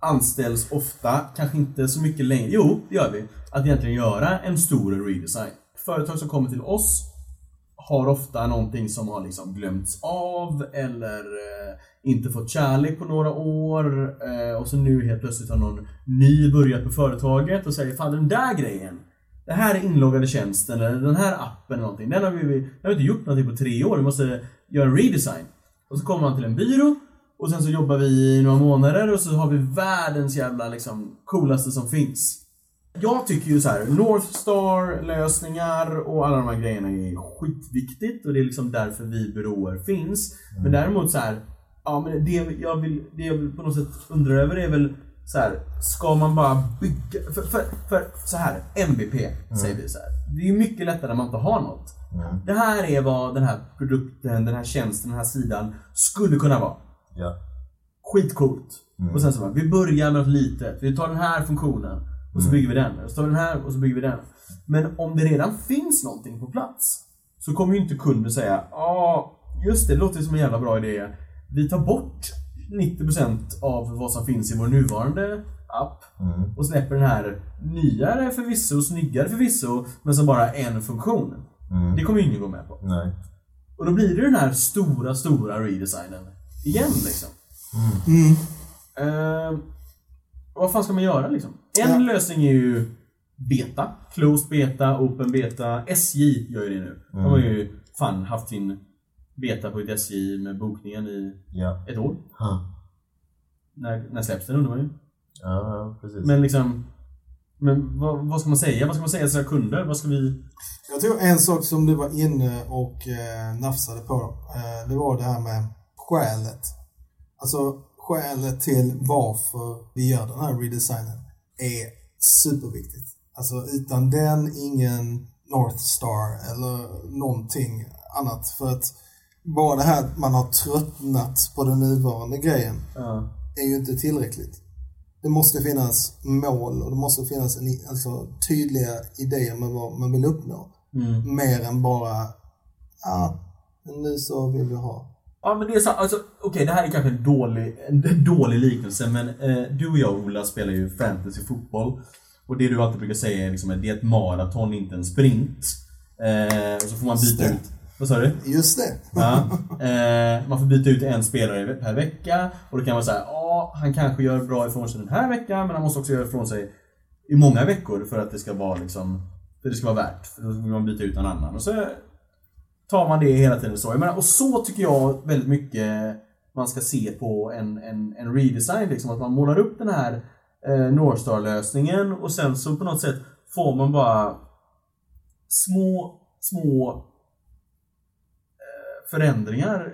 anställs ofta, kanske inte så mycket längre, jo det gör vi, att egentligen göra en stor redesign. Företag som kommer till oss har ofta någonting som har liksom glömts av eller eh, inte fått kärlek på några år eh, och så nu helt plötsligt har någon ny börjat på företaget och säger Fan den där grejen det här är inloggade tjänsten eller den här appen eller någonting. Den har vi, vi har inte gjort någonting på tre år, vi måste göra en redesign. Och så kommer man till en byrå och sen så jobbar vi i några månader och så har vi världens jävla liksom coolaste som finns. Jag tycker ju så här, North Star lösningar och alla de här grejerna är skitviktigt och det är liksom därför vi byråer finns. Men däremot så här, ja men det jag vill, det jag vill på något sätt undra över är väl så här, ska man bara bygga, för, för, för så här, MVP säger vi så här. Det är ju mycket lättare när man inte har något. Det här är vad den här produkten, den här tjänsten, den här sidan skulle kunna vara. Ja. Skitcoolt. Och sen så bara, vi börjar med något litet. Vi tar den här funktionen. Och så bygger vi den. Och så tar vi den här och så bygger vi den. Men om det redan finns någonting på plats. Så kommer ju inte kunden säga, ja just det, det låter som en jävla bra idé. Vi tar bort 90% av vad som finns i vår nuvarande app. Och släpper den här nyare förvisso, snyggare förvisso, men som bara en funktion. Det kommer ju ingen gå med på. Nej. Och då blir det den här stora, stora redesignen. Igen liksom. Eh, vad fan ska man göra liksom? En Ja. lösning är ju beta. Closed beta, open beta. SJ gör ju det nu. De har ju fan haft sin beta på ett SJ med bokningen i Ja. ett år. Ha. När, när släpps den undrar man ju. Ja, ja, precis. Men liksom... Men vad, vad ska man säga? Vad ska man säga till sina kunder? Vad ska vi... Jag tror en sak som du var inne och eh, nafsade på, eh, det var det här med skälet. Alltså skälet till varför vi gör den här redesignen är superviktigt. Alltså utan den, ingen North Star eller någonting annat. För att bara det här att man har tröttnat på den nuvarande grejen Ja. är ju inte tillräckligt. Det måste finnas mål och det måste finnas en, alltså, tydliga idéer med vad man vill uppnå. Mer än bara, ja, nu så vill vi ha. Ja men det är så, alltså okej det här är kanske en dålig, en dålig liknelse men eh, du och jag Ola spelar ju fantasyfotboll Och det du alltid brukar säga är liksom att det är ett maraton, inte en sprint eh, Och så får man byta Stämt. ut Vad sa du? Just det. Ja, eh, man får byta ut en spelare per vecka och då kan man säga ja, han kanske gör bra ifrån sig den här veckan men han måste också göra ifrån sig i många veckor för att det ska vara liksom för det ska vara värt. För då vill man byta ut någon annan. Och så tar man det hela tiden så. Jag menar, och så tycker jag väldigt mycket man ska se på en, en, en redesign. Liksom, att man målar upp den här eh, Northstar-lösningen och sen så på något sätt får man bara små, små förändringar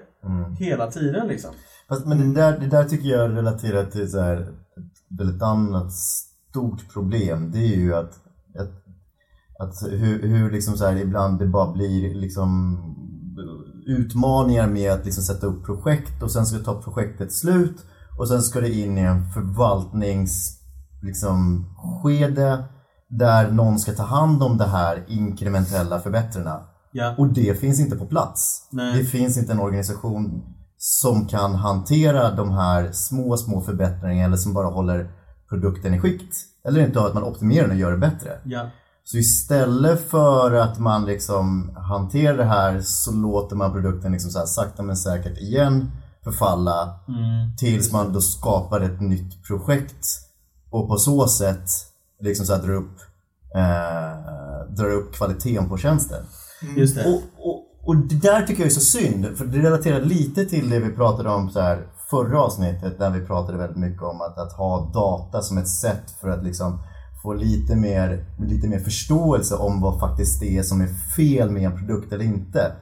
hela tiden liksom. Fast, men det, där, det där tycker jag relaterar till så här, ett annat stort problem. Det är ju att, att, att hur, hur liksom så här, ibland det bara blir liksom utmaningar med att liksom sätta upp projekt och sen ska ta projektet slut och sen ska det in i en förvaltnings liksom, skede där någon ska ta hand om det här inkrementella förbättrarna. Ja. Och det finns inte på plats. Nej. Det finns inte en organisation som kan hantera de här små, små förbättringarna eller som bara håller produkten i skikt. Eller inte att man optimerar den och gör det bättre. Ja. Så istället för att man liksom hanterar det här så låter man produkten liksom så här sakta men säkert igen förfalla Mm. tills man då skapar ett nytt projekt och på så sätt liksom så här drar upp, eh, drar upp kvaliteten på tjänsten. Just det. Och, och, och det där tycker jag är så synd, för det relaterar lite till det vi pratade om så här förra avsnittet där vi pratade väldigt mycket om att, att ha data som ett sätt för att liksom få lite mer, lite mer förståelse om vad faktiskt det är som är fel med en produkt eller inte.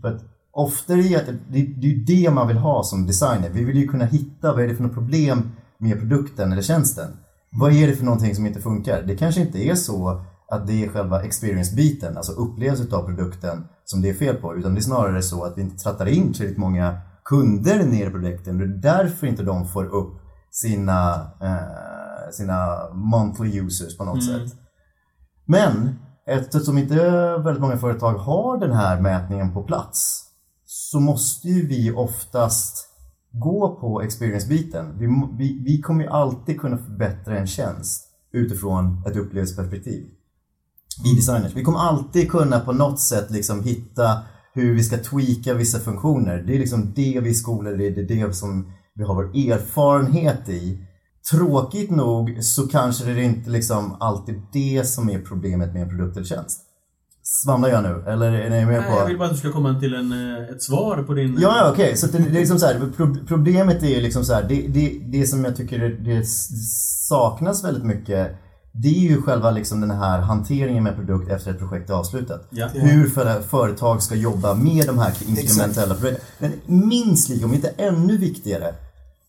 För att ofta är det, det, det är det man vill ha som designer. Vi vill ju kunna hitta vad är det för något problem med produkten eller tjänsten. Vad är det för någonting som inte funkar? Det kanske inte är så att det är själva experience-biten, alltså upplevelsen av produkten som det är fel på. Utan det är snarare så att vi inte trattar in tillräckligt många kunder ner i produkten. Det är därför inte de får upp sina, eh, sina monthly users på något sätt. Men eftersom inte väldigt många företag har den här mätningen på plats så måste ju vi oftast gå på experience-biten. Vi, vi, vi kommer ju alltid kunna förbättra en tjänst utifrån ett upplevelseperspektiv. Vi designers. Vi kommer alltid kunna på något sätt liksom hitta hur vi ska tweaka vissa funktioner. Det är liksom det vi skolar i, det är det som vi har vår erfarenhet i. Tråkigt nog så kanske det är inte liksom alltid det som är problemet med en produkt eller tjänst. Svamlar jag nu? Eller är ni med Nej, på... jag vill bara att du ska komma till en, eh, ett svar på din... Ja, ja okej. Så det, det är liksom så här, pro, problemet är ju liksom så här, det, det, det som jag tycker det saknas väldigt mycket, det är ju själva liksom den här hanteringen med produkt efter ett projekt är avslutat. Ja. Hur för, företag ska jobba med de här inkrementella projekten. Men minst lika, om inte ännu viktigare,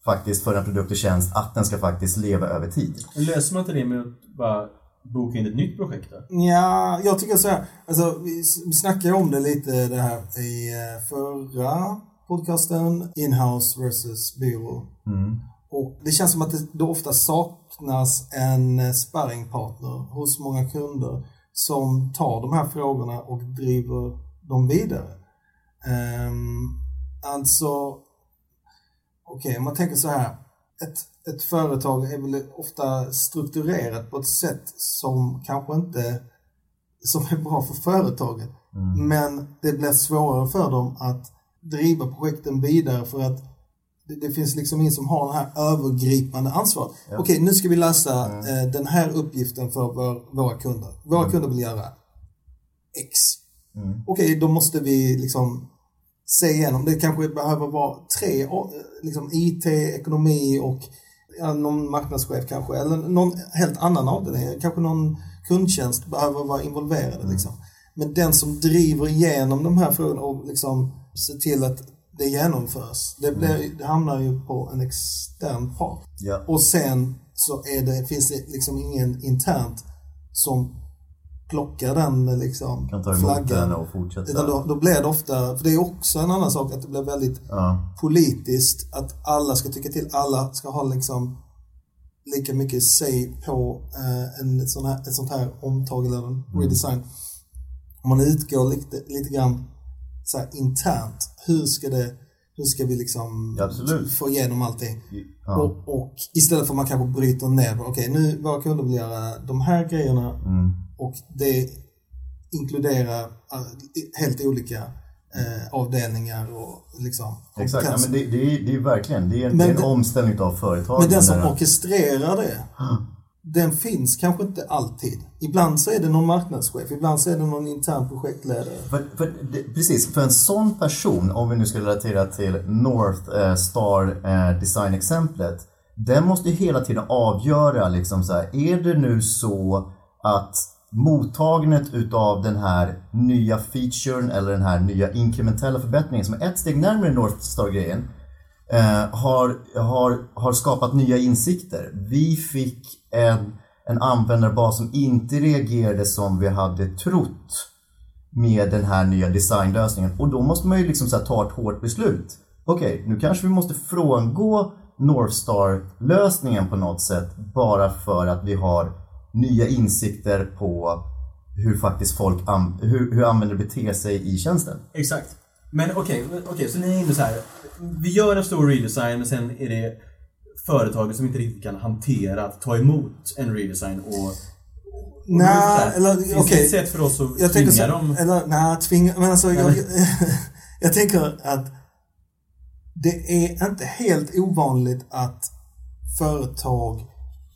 faktiskt för en produkt och tjänst, att den ska faktiskt leva över tid. Löser man inte det med att bara boka in ett nytt projekt då? Ja, jag tycker så här. Alltså, vi snackade om det lite det här i eh, förra podcasten. Inhouse versus byrå. Och det känns som att det då ofta saknas en eh, sparringpartner hos många kunder som tar de här frågorna och driver dem vidare. Um, alltså, okej, om man tänker så här. Ett, ett företag är väl ofta strukturerat på ett sätt som kanske inte som är bra för företaget. Men det blir svårare för dem att driva projekten vidare för att det, det finns liksom ingen som har det här övergripande ansvaret. Okej, nu ska vi lösa eh, den här uppgiften för vår, våra kunder. Våra kunder vill göra X. Okej, då måste vi liksom se igenom. Det kanske behöver vara tre, eh, liksom IT, ekonomi och ja, någon marknadschef kanske, eller någon helt annan avdelning. Kanske någon kundtjänst behöver vara involverade. Liksom. Men den som driver igenom de här frågorna och liksom ser till att det genomförs, det, blir, det hamnar ju på en extern part. Ja. Och sen så är det, finns det liksom ingen internt som plockar den liksom Kan ta emot den och fortsätta. Utan då, då blir det ofta, för det är också en annan sak att det blir väldigt Ja. politiskt att alla ska tycka till, alla ska ha liksom lika mycket say på eh, en sån här, ett sånt här omtag eller en redesign. Om man utgår lite, lite grann så här internt, hur ska det hur ska vi liksom Ja, få igenom allting? Ja. Och, och istället för att man kanske bryter ner, okej nu våra kunder vill göra de här grejerna Mm. och det inkluderar eh, helt olika eh, avdelningar och liksom Exakt, ja, men det, det, är, det är verkligen det är, Men det är en omställning av företag. Men den som där- orkestrerar det, den finns kanske inte alltid. Ibland så är det någon marknadschef, ibland så är det någon intern projektledare. För, för, det, precis, för en sån person, om vi nu ska relatera till North eh, Star eh, Design-exemplet, den måste ju hela tiden avgöra liksom så här, är det nu så att mottagandet utav den här nya featuren eller den här nya inkrementella förbättringen som är ett steg närmare North Star-grejen, eh, har, har, har skapat nya insikter. Vi fick en, en användarbas som inte reagerade som vi hade trott med den här nya designlösningen. Och då måste man ju liksom så här ta ett hårt beslut. Okej, okay, nu kanske vi måste frångå Northstar-lösningen på något sätt bara för att vi har nya insikter på hur faktiskt folk hur, hur användare beter sig i tjänsten. Exakt. Men okej, okay, okay, så ni är inne så här. Vi gör en stor redesign men sen är det företaget som inte riktigt kan hantera att ta emot en redesign och Nej, eller okej. Finns det ett sätt för oss att jag tvinga så, dem? Eller nej, tvinga, men alltså jag, jag tänker att det är inte helt ovanligt att företag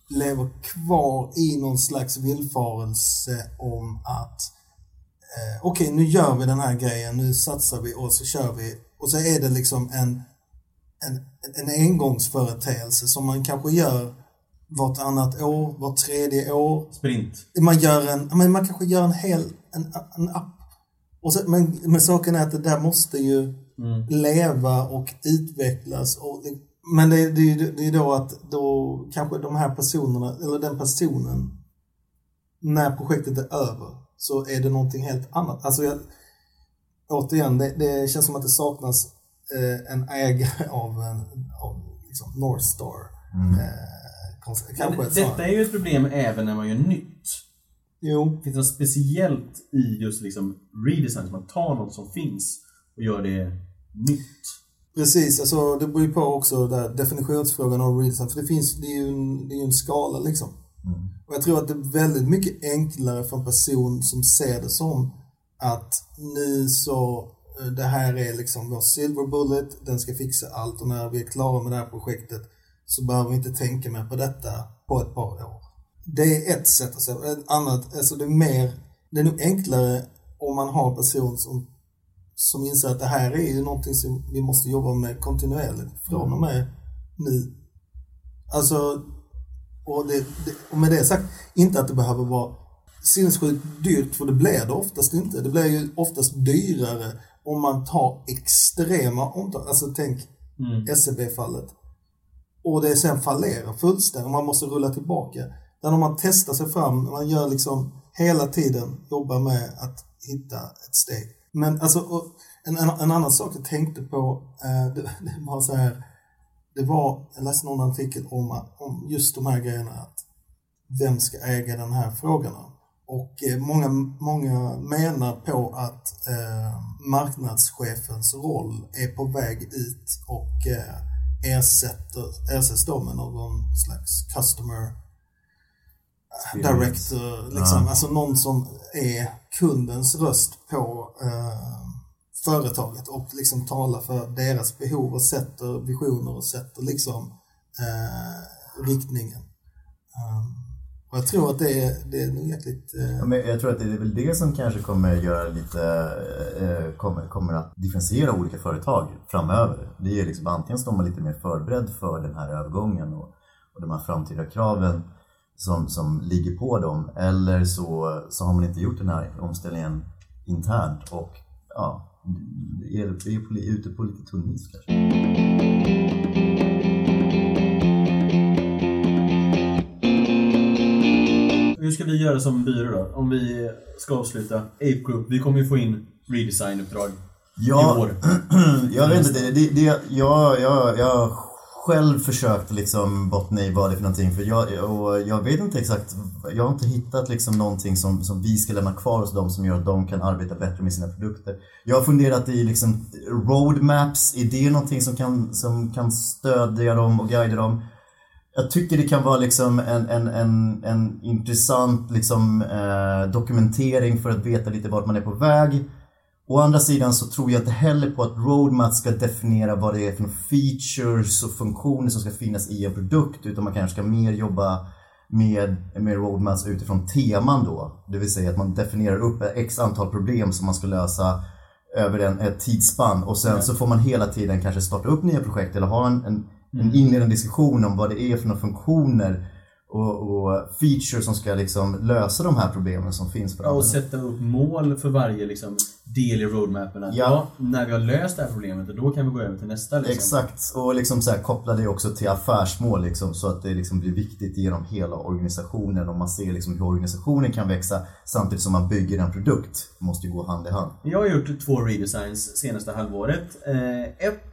lever kvar i någon slags villfarelse om att eh, okej, okay, nu gör vi den här grejen, nu satsar vi och så kör vi. Och så är det liksom en, en, en engångsföreteelse som man kanske gör vartannat år, vart tredje år. Sprint. Man gör en, men man kanske gör en hel, en, en app. Och så, men, men saken är att det där måste ju mm. leva och utvecklas. Och men det, det, det är då att då kanske de här personerna, eller den personen, när projektet är över, så är det någonting helt annat. Alltså jag, återigen, det, det känns som att det saknas eh, en ägare av, en, av liksom Northstar. Mm. Eh, Kanske detta är ju ett problem även när man gör nytt. Jo. Finns det något speciellt i just liksom redesign? Man tar något som finns och gör det nytt. Precis, alltså det beror ju på också där definitionsfrågan av redesign. För det finns, det är ju en, det är en skala liksom. Och jag tror att det är väldigt mycket enklare för en person som ser det som att nu så, eh, det här är liksom vår silver bullet, den ska fixa allt och när vi är klara med det här projektet så behöver vi inte tänka mer på detta på ett par år. Det är ett sätt att se Ett annat, alltså det är mer, det är nog enklare om man har en person som, som inser att det här är ju någonting som vi måste jobba med kontinuerligt från och med nu. Alltså, och, det, det, och med det sagt, inte att det behöver vara sinnessjukt dyrt, för det blir det oftast inte. Det blir ju oftast dyrare om man tar extrema omtag. Alltså tänk mm. SEB-fallet och det sen fallerar fullständigt och man måste rulla tillbaka. Där om man testar sig fram, man gör liksom hela tiden, jobbar med att hitta ett steg. Men alltså, en, en, en annan sak jag tänkte på, eh, det, det, var så här, det var, jag läste någon artikel om, om just de här grejerna, att vem ska äga de här frågorna? Och eh, många, många menar på att eh, marknadschefens roll är på väg ut och eh, ersätter, ersätts då med någon slags customer director, liksom. Ja. Alltså någon som är kundens röst på eh, företaget och liksom talar för deras behov och sätter visioner och sätter liksom eh, riktningen. Um, och jag tror att det är, det är nog jäkligt... Eh... Ja, men jag tror att det är väl det som kanske kommer göra lite, eh, kommer, kommer att differentiera olika företag framöver. Det är liksom antingen står man lite mer förberedd för den här övergången och, och de här framtida kraven som, som ligger på dem eller så, så har man inte gjort den här omställningen internt och ja, är, är, är ute på lite tunn is kanske. hur ska vi göra som byrå då? Om vi ska avsluta Ape Group. Vi kommer ju få in redesign-uppdrag ja, i år. jag vet inte. Det, det, jag, jag, jag själv försökt liksom bottna i vad det är för någonting. För jag, och jag vet inte exakt. Jag har inte hittat liksom någonting som, som vi ska lämna kvar hos dem som gör att de kan arbeta bättre med sina produkter. Jag har funderat i liksom roadmaps. Är det någonting som kan, som kan stödja dem och guida dem? jag tycker det kan vara liksom en, en, en, en intressant liksom, eh, dokumentering för att veta lite vart man är på väg. Å andra sidan så tror jag inte heller på att roadmap ska definiera vad det är för features och funktioner som ska finnas i en produkt utan man kanske ska mer jobba med, med roadmaps utifrån teman då. Det vill säga att man definierar upp x antal problem som man ska lösa över en, ett tidsspann och sen mm. så får man hela tiden kanske starta upp nya projekt eller ha en, en en inledande diskussion om vad det är för några funktioner och, och features som ska liksom lösa de här problemen som finns för Och sätta upp mål för varje liksom, del i roadmappen. Att, Ja. ja. när vi har löst det här problemet, då kan vi gå över till nästa. Liksom. Exakt, och liksom så här, koppla det också till affärsmål liksom, så att det liksom blir viktigt genom hela organisationen och man ser liksom hur organisationen kan växa samtidigt som man bygger en produkt. Det måste ju gå hand i hand. Jag har gjort två redesigns senaste halvåret. Eh, ett,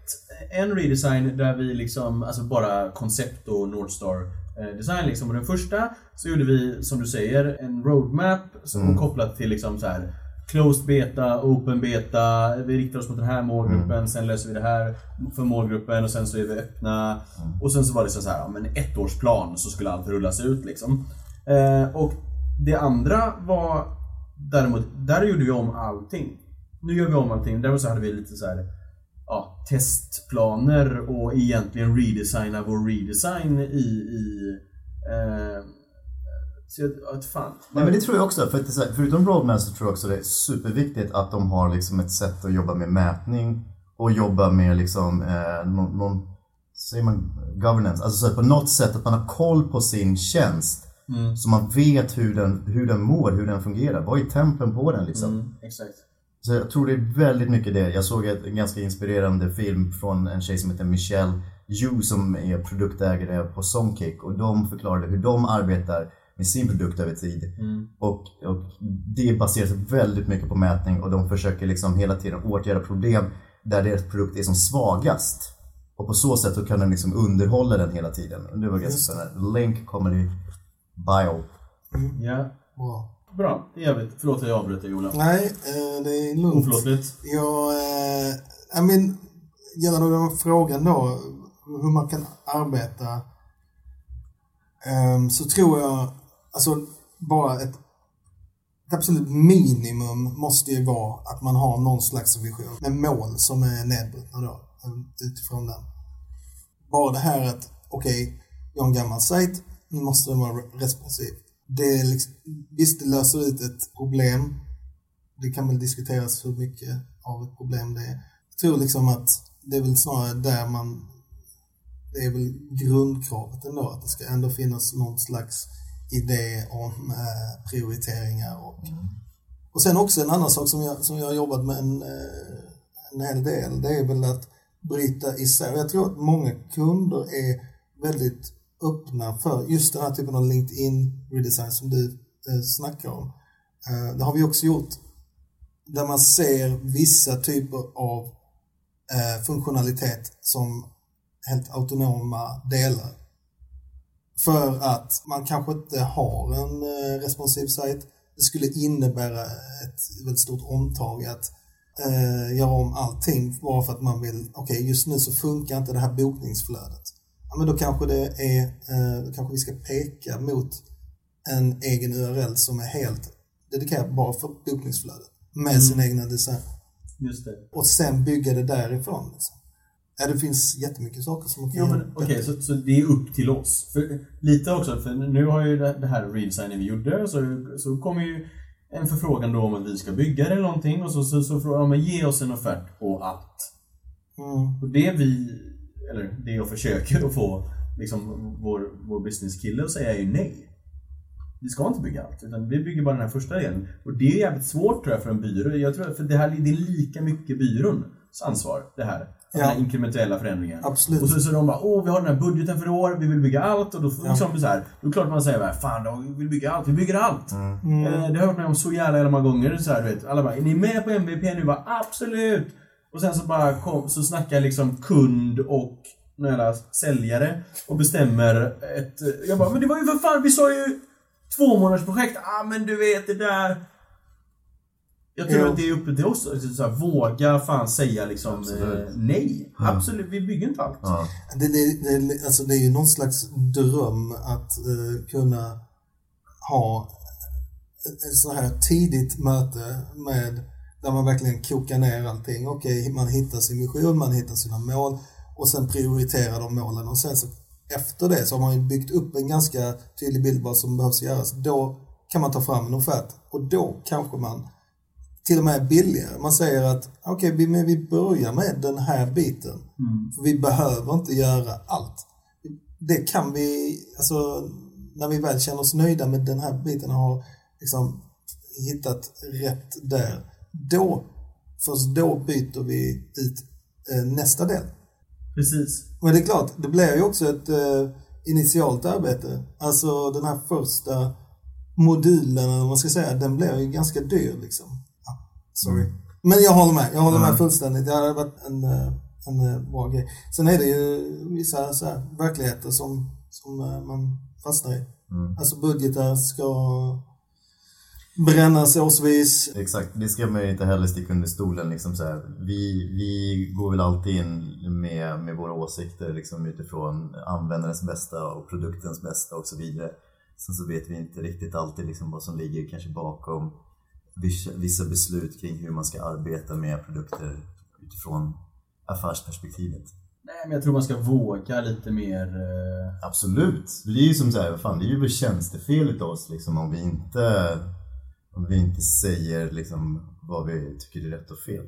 en redesign där vi liksom, alltså bara koncept och Northstar eh, design liksom. Och den första så gjorde vi, som du säger, en roadmap som var kopplat till liksom så här Closed beta, open beta, vi riktar oss mot den här målgruppen, sen löser vi det här för målgruppen och sen så är vi öppna. Och sen så var det så här, ja, men ettårsplan så skulle allt rullas ut liksom. Eh, och det andra var däremot, där gjorde vi om allting. Nu gör vi om allting. Däremot så hade vi lite så här ja, testplaner och egentligen redesigna vår redesign i... i eh, så jag, ja, fan. Nej men det tror jag också, för att förutom roadmap så tror jag också det är superviktigt att de har liksom ett sätt att jobba med mätning och jobba med liksom eh, någon, någon säger man governance, alltså så på något sätt att man har koll på sin tjänst så man vet hur den, hur den mår, hur den fungerar. Vad är tempen på den liksom? Mm, exakt. Så jag tror det är väldigt mycket det. Jag såg en ganska inspirerande film från en tjej som heter Michelle Yu som är produktägare på Songkick och de förklarade hur de arbetar med sin produkt över tid. Och, och det baseras väldigt mycket på mätning och de försöker liksom hela tiden åtgärda problem där deras produkt är som svagast. Och på så sätt så kan den liksom underhålla den hela tiden. Och det var ganska spännande. Link kommer i bio. Ja, Bra. Bra. Det är jävligt. Förlåt att jag avbröt dig Ola. Nej, eh, det är lugnt. Oförlåtligt. Jag, eh, I mean, gällande den frågan då, hur man kan arbeta, ehm, så tror jag, alltså bara ett, ett absolut minimum måste ju vara att man har någon slags vision med mål som är nedbrutna då, utifrån den. Bara det här att, okej, jag har en gammal sajt, nu måste den vara responsiv. Det är liksom, visst, det löser ut ett problem, det kan väl diskuteras hur mycket av ett problem det är. Jag tror liksom att det är väl snarare där man... Det är väl grundkravet ändå, att det ska ändå finnas någon slags idé om eh, prioriteringar och... Och sen också en annan sak som jag, som jag har jobbat med en, eh, en hel del, det är väl att bryta isär. Jag tror att många kunder är väldigt öppna för just den här typen av LinkedIn redesign som du eh, snackar om. Eh, det har vi också gjort där man ser vissa typer av eh, funktionalitet som helt autonoma delar. För att man kanske inte har en eh, responsiv sajt. Det skulle innebära ett väldigt stort omtag att eh, göra om allting bara för att man vill, okej just nu så funkar inte det här bokningsflödet. Ja, men då kanske det är, eh, då kanske vi ska peka mot en egen URL som är helt dedikerad bara för bokningsflödet med sin egna design. Just det. Och sen bygga det därifrån. Liksom. Ja, det finns jättemycket saker som man kan Jo, men okej, så, så det är upp till oss. För, lite också, för nu har ju det, det här redesignen vi gjorde, så, så kommer ju en förfrågan då om att vi ska bygga det eller någonting och så, så, så frågar de, ge oss en offert på allt. Mm. Och det vi, eller det jag försöker att få liksom vår, vår businesskille att säga är ju nej. Vi ska inte bygga allt, utan vi bygger bara den här första delen. Och det är jävligt svårt tror jag för en byrå. Jag tror, för det här det är lika mycket byråns ansvar, det här. Ja. Den här inkrementella förändringen. Absolut. Och så, så de bara, åh vi har den här budgeten för år, vi vill bygga allt. Och då, Ja. liksom, så här, då är det klart man säger, bara, fan då, vi vill bygga allt, vi bygger allt. Mm. Eh, det har jag varit med om så jävla jävla många gånger. Så här, du vet, alla bara, är ni med på MVP nu? Bara, absolut! Och sen så bara kom, så snackar liksom kund och några säljare och bestämmer ett... Jag bara, men det var ju för fan, vi sa ju två månaders projekt. Ah men du vet det där. Jag tror Jo. att det är uppe till oss. Så här, våga fan säga liksom Absolut. eh, nej. Absolut, vi bygger inte allt. Ja. Det, det, det, alltså det är ju någon slags dröm att eh, kunna ha ett, ett så här tidigt möte med där man verkligen kokar ner allting. Okej, man hittar sin vision, man hittar sina mål och sen prioriterar de målen och sen så efter det så har man byggt upp en ganska tydlig bild vad som behövs göras. Då kan man ta fram en offert och då kanske man till och med billigare. Man säger att okej, vi, men vi börjar med den här biten. För vi behöver inte göra allt. Det kan vi, alltså när vi väl känner oss nöjda med den här biten och har liksom hittat rätt där, då, först då byter vi ut eh, nästa del. Precis. Men det är klart, det blir ju också ett eh, initialt arbete. Alltså den här första modulen, eller vad man ska säga, den blir ju ganska dyr liksom. Ah, sorry. Men jag håller med, jag håller med fullständigt. Det hade varit en, eh, en bra grej. Sen är det ju vissa så här, verkligheter som, som man fastnar i. Alltså budgetar ska brännas årsvis. Exakt, det ska man ju inte heller sticka under stolen. Liksom så här. Vi, vi går väl alltid in med, med våra åsikter liksom utifrån användarens bästa och produktens bästa och så vidare. Sen så vet vi inte riktigt alltid liksom vad som ligger kanske bakom vissa, beslut kring hur man ska arbeta med produkter utifrån affärsperspektivet. Nej, men jag tror man ska våga lite mer... eh, Absolut. Det är ju som så här, fan, det är ju tjänstefel utav oss liksom om vi inte, om vi inte säger liksom vad vi tycker är rätt och fel.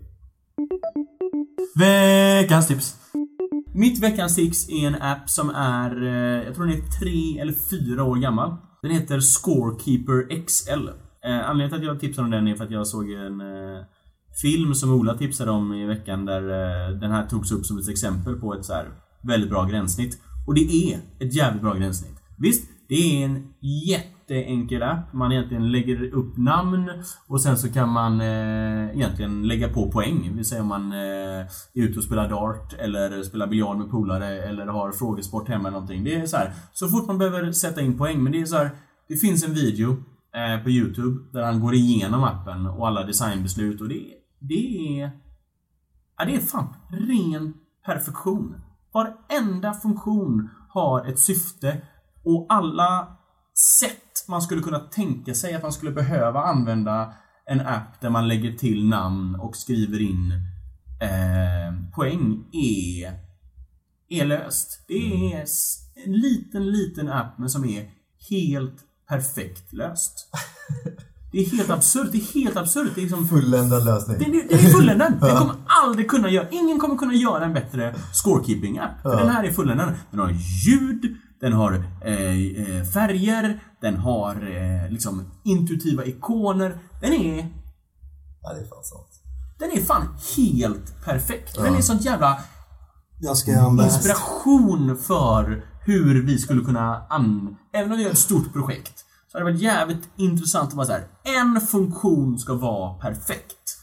Veckans tips. Mitt veckans tips är en app som är, eh, jag tror den är tre eller fyra år gammal. Den heter Scorekeeper XL. Eh, anledningen till att jag tipsar om den är för att jag såg en eh, film som Ola tipsade om i veckan där den här togs upp som ett exempel på ett så här väldigt bra gränssnitt. Och det är ett jävligt bra gränssnitt. Visst, det är en jätte jätteenkel app. Man egentligen lägger upp namn och sen så kan man eh, egentligen lägga på poäng. Det vill säga om man eh, är ute och spelar dart eller spelar biljard med polare eller har frågesport hemma eller någonting. Det är så här, så fort man behöver sätta in poäng. Men det är så här, det finns en video eh, på Youtube där han går igenom appen och alla designbeslut och det, det är... Ja, det är fan ren perfektion. Varenda funktion har ett syfte och alla sätt man skulle kunna tänka sig att man skulle behöva använda en app där man lägger till namn och skriver in eh, poäng är, är löst. Det är s- en liten, liten app men som är helt perfekt löst. Det är helt absurt. Det är helt absurt. Det är liksom Fulländad lösning. den är, den är fulländad. Den kommer aldrig kunna göra... Ingen kommer kunna göra en bättre scorekeeping-app. För den här är fulländad. Den har ljud, den har eh, eh, färger, den har eh, liksom intuitiva ikoner. Den är... Ja, det är fan sant. Den är fan helt perfekt. Den är sånt jävla Jag ska inspiration för hur vi skulle kunna an... Även om vi gör ett stort projekt. Så hade det varit jävligt intressant att vara så här. En funktion ska vara perfekt.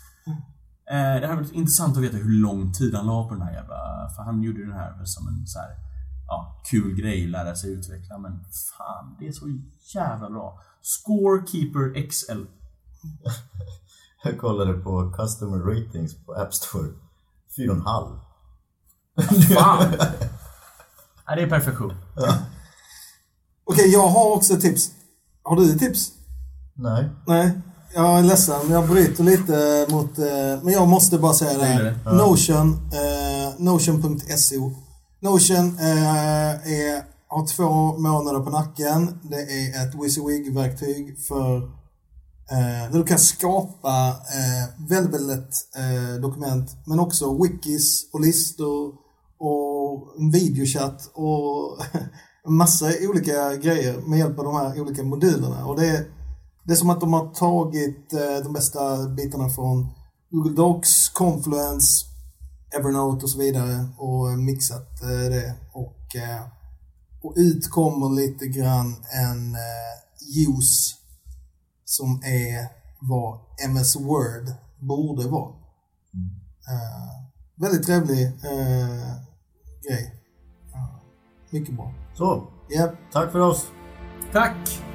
Eh, det hade varit intressant att veta hur lång tid han la på den här jävla... För han gjorde den här som en så här, ja, kul grej, lära sig utveckla. Men fan, det är så jävla bra. Scorekeeper XL. Jag kollade på customer ratings på App Store. 4,5. Fan! ja, det är perfektion. Okej, jag har också ett tips. Har du ett tips? Nej. Nej, jag är ledsen. Jag bryter lite mot... Eh, men jag måste bara säga det Säg här. det. Notion, eh, Notion.so. Notion eh, är, har två månader på nacken. Det är ett WYSIWYG-verktyg för eh, där du kan skapa eh, väldigt, väldigt lätt eh, dokument. Men också wikis och listor och videochatt och en massa olika grejer med hjälp av de här olika modulerna. Och det är, det är som att de har tagit eh, de bästa bitarna från Google Docs, Confluence, Evernote och så vidare och mixat eh, det. Och, eh, och ut kommer lite grann en eh, use som är vad MS Word borde vara. Eh, väldigt trevlig eh, grej. Ja, mycket bra. Så, Japp. tack för oss. Tack!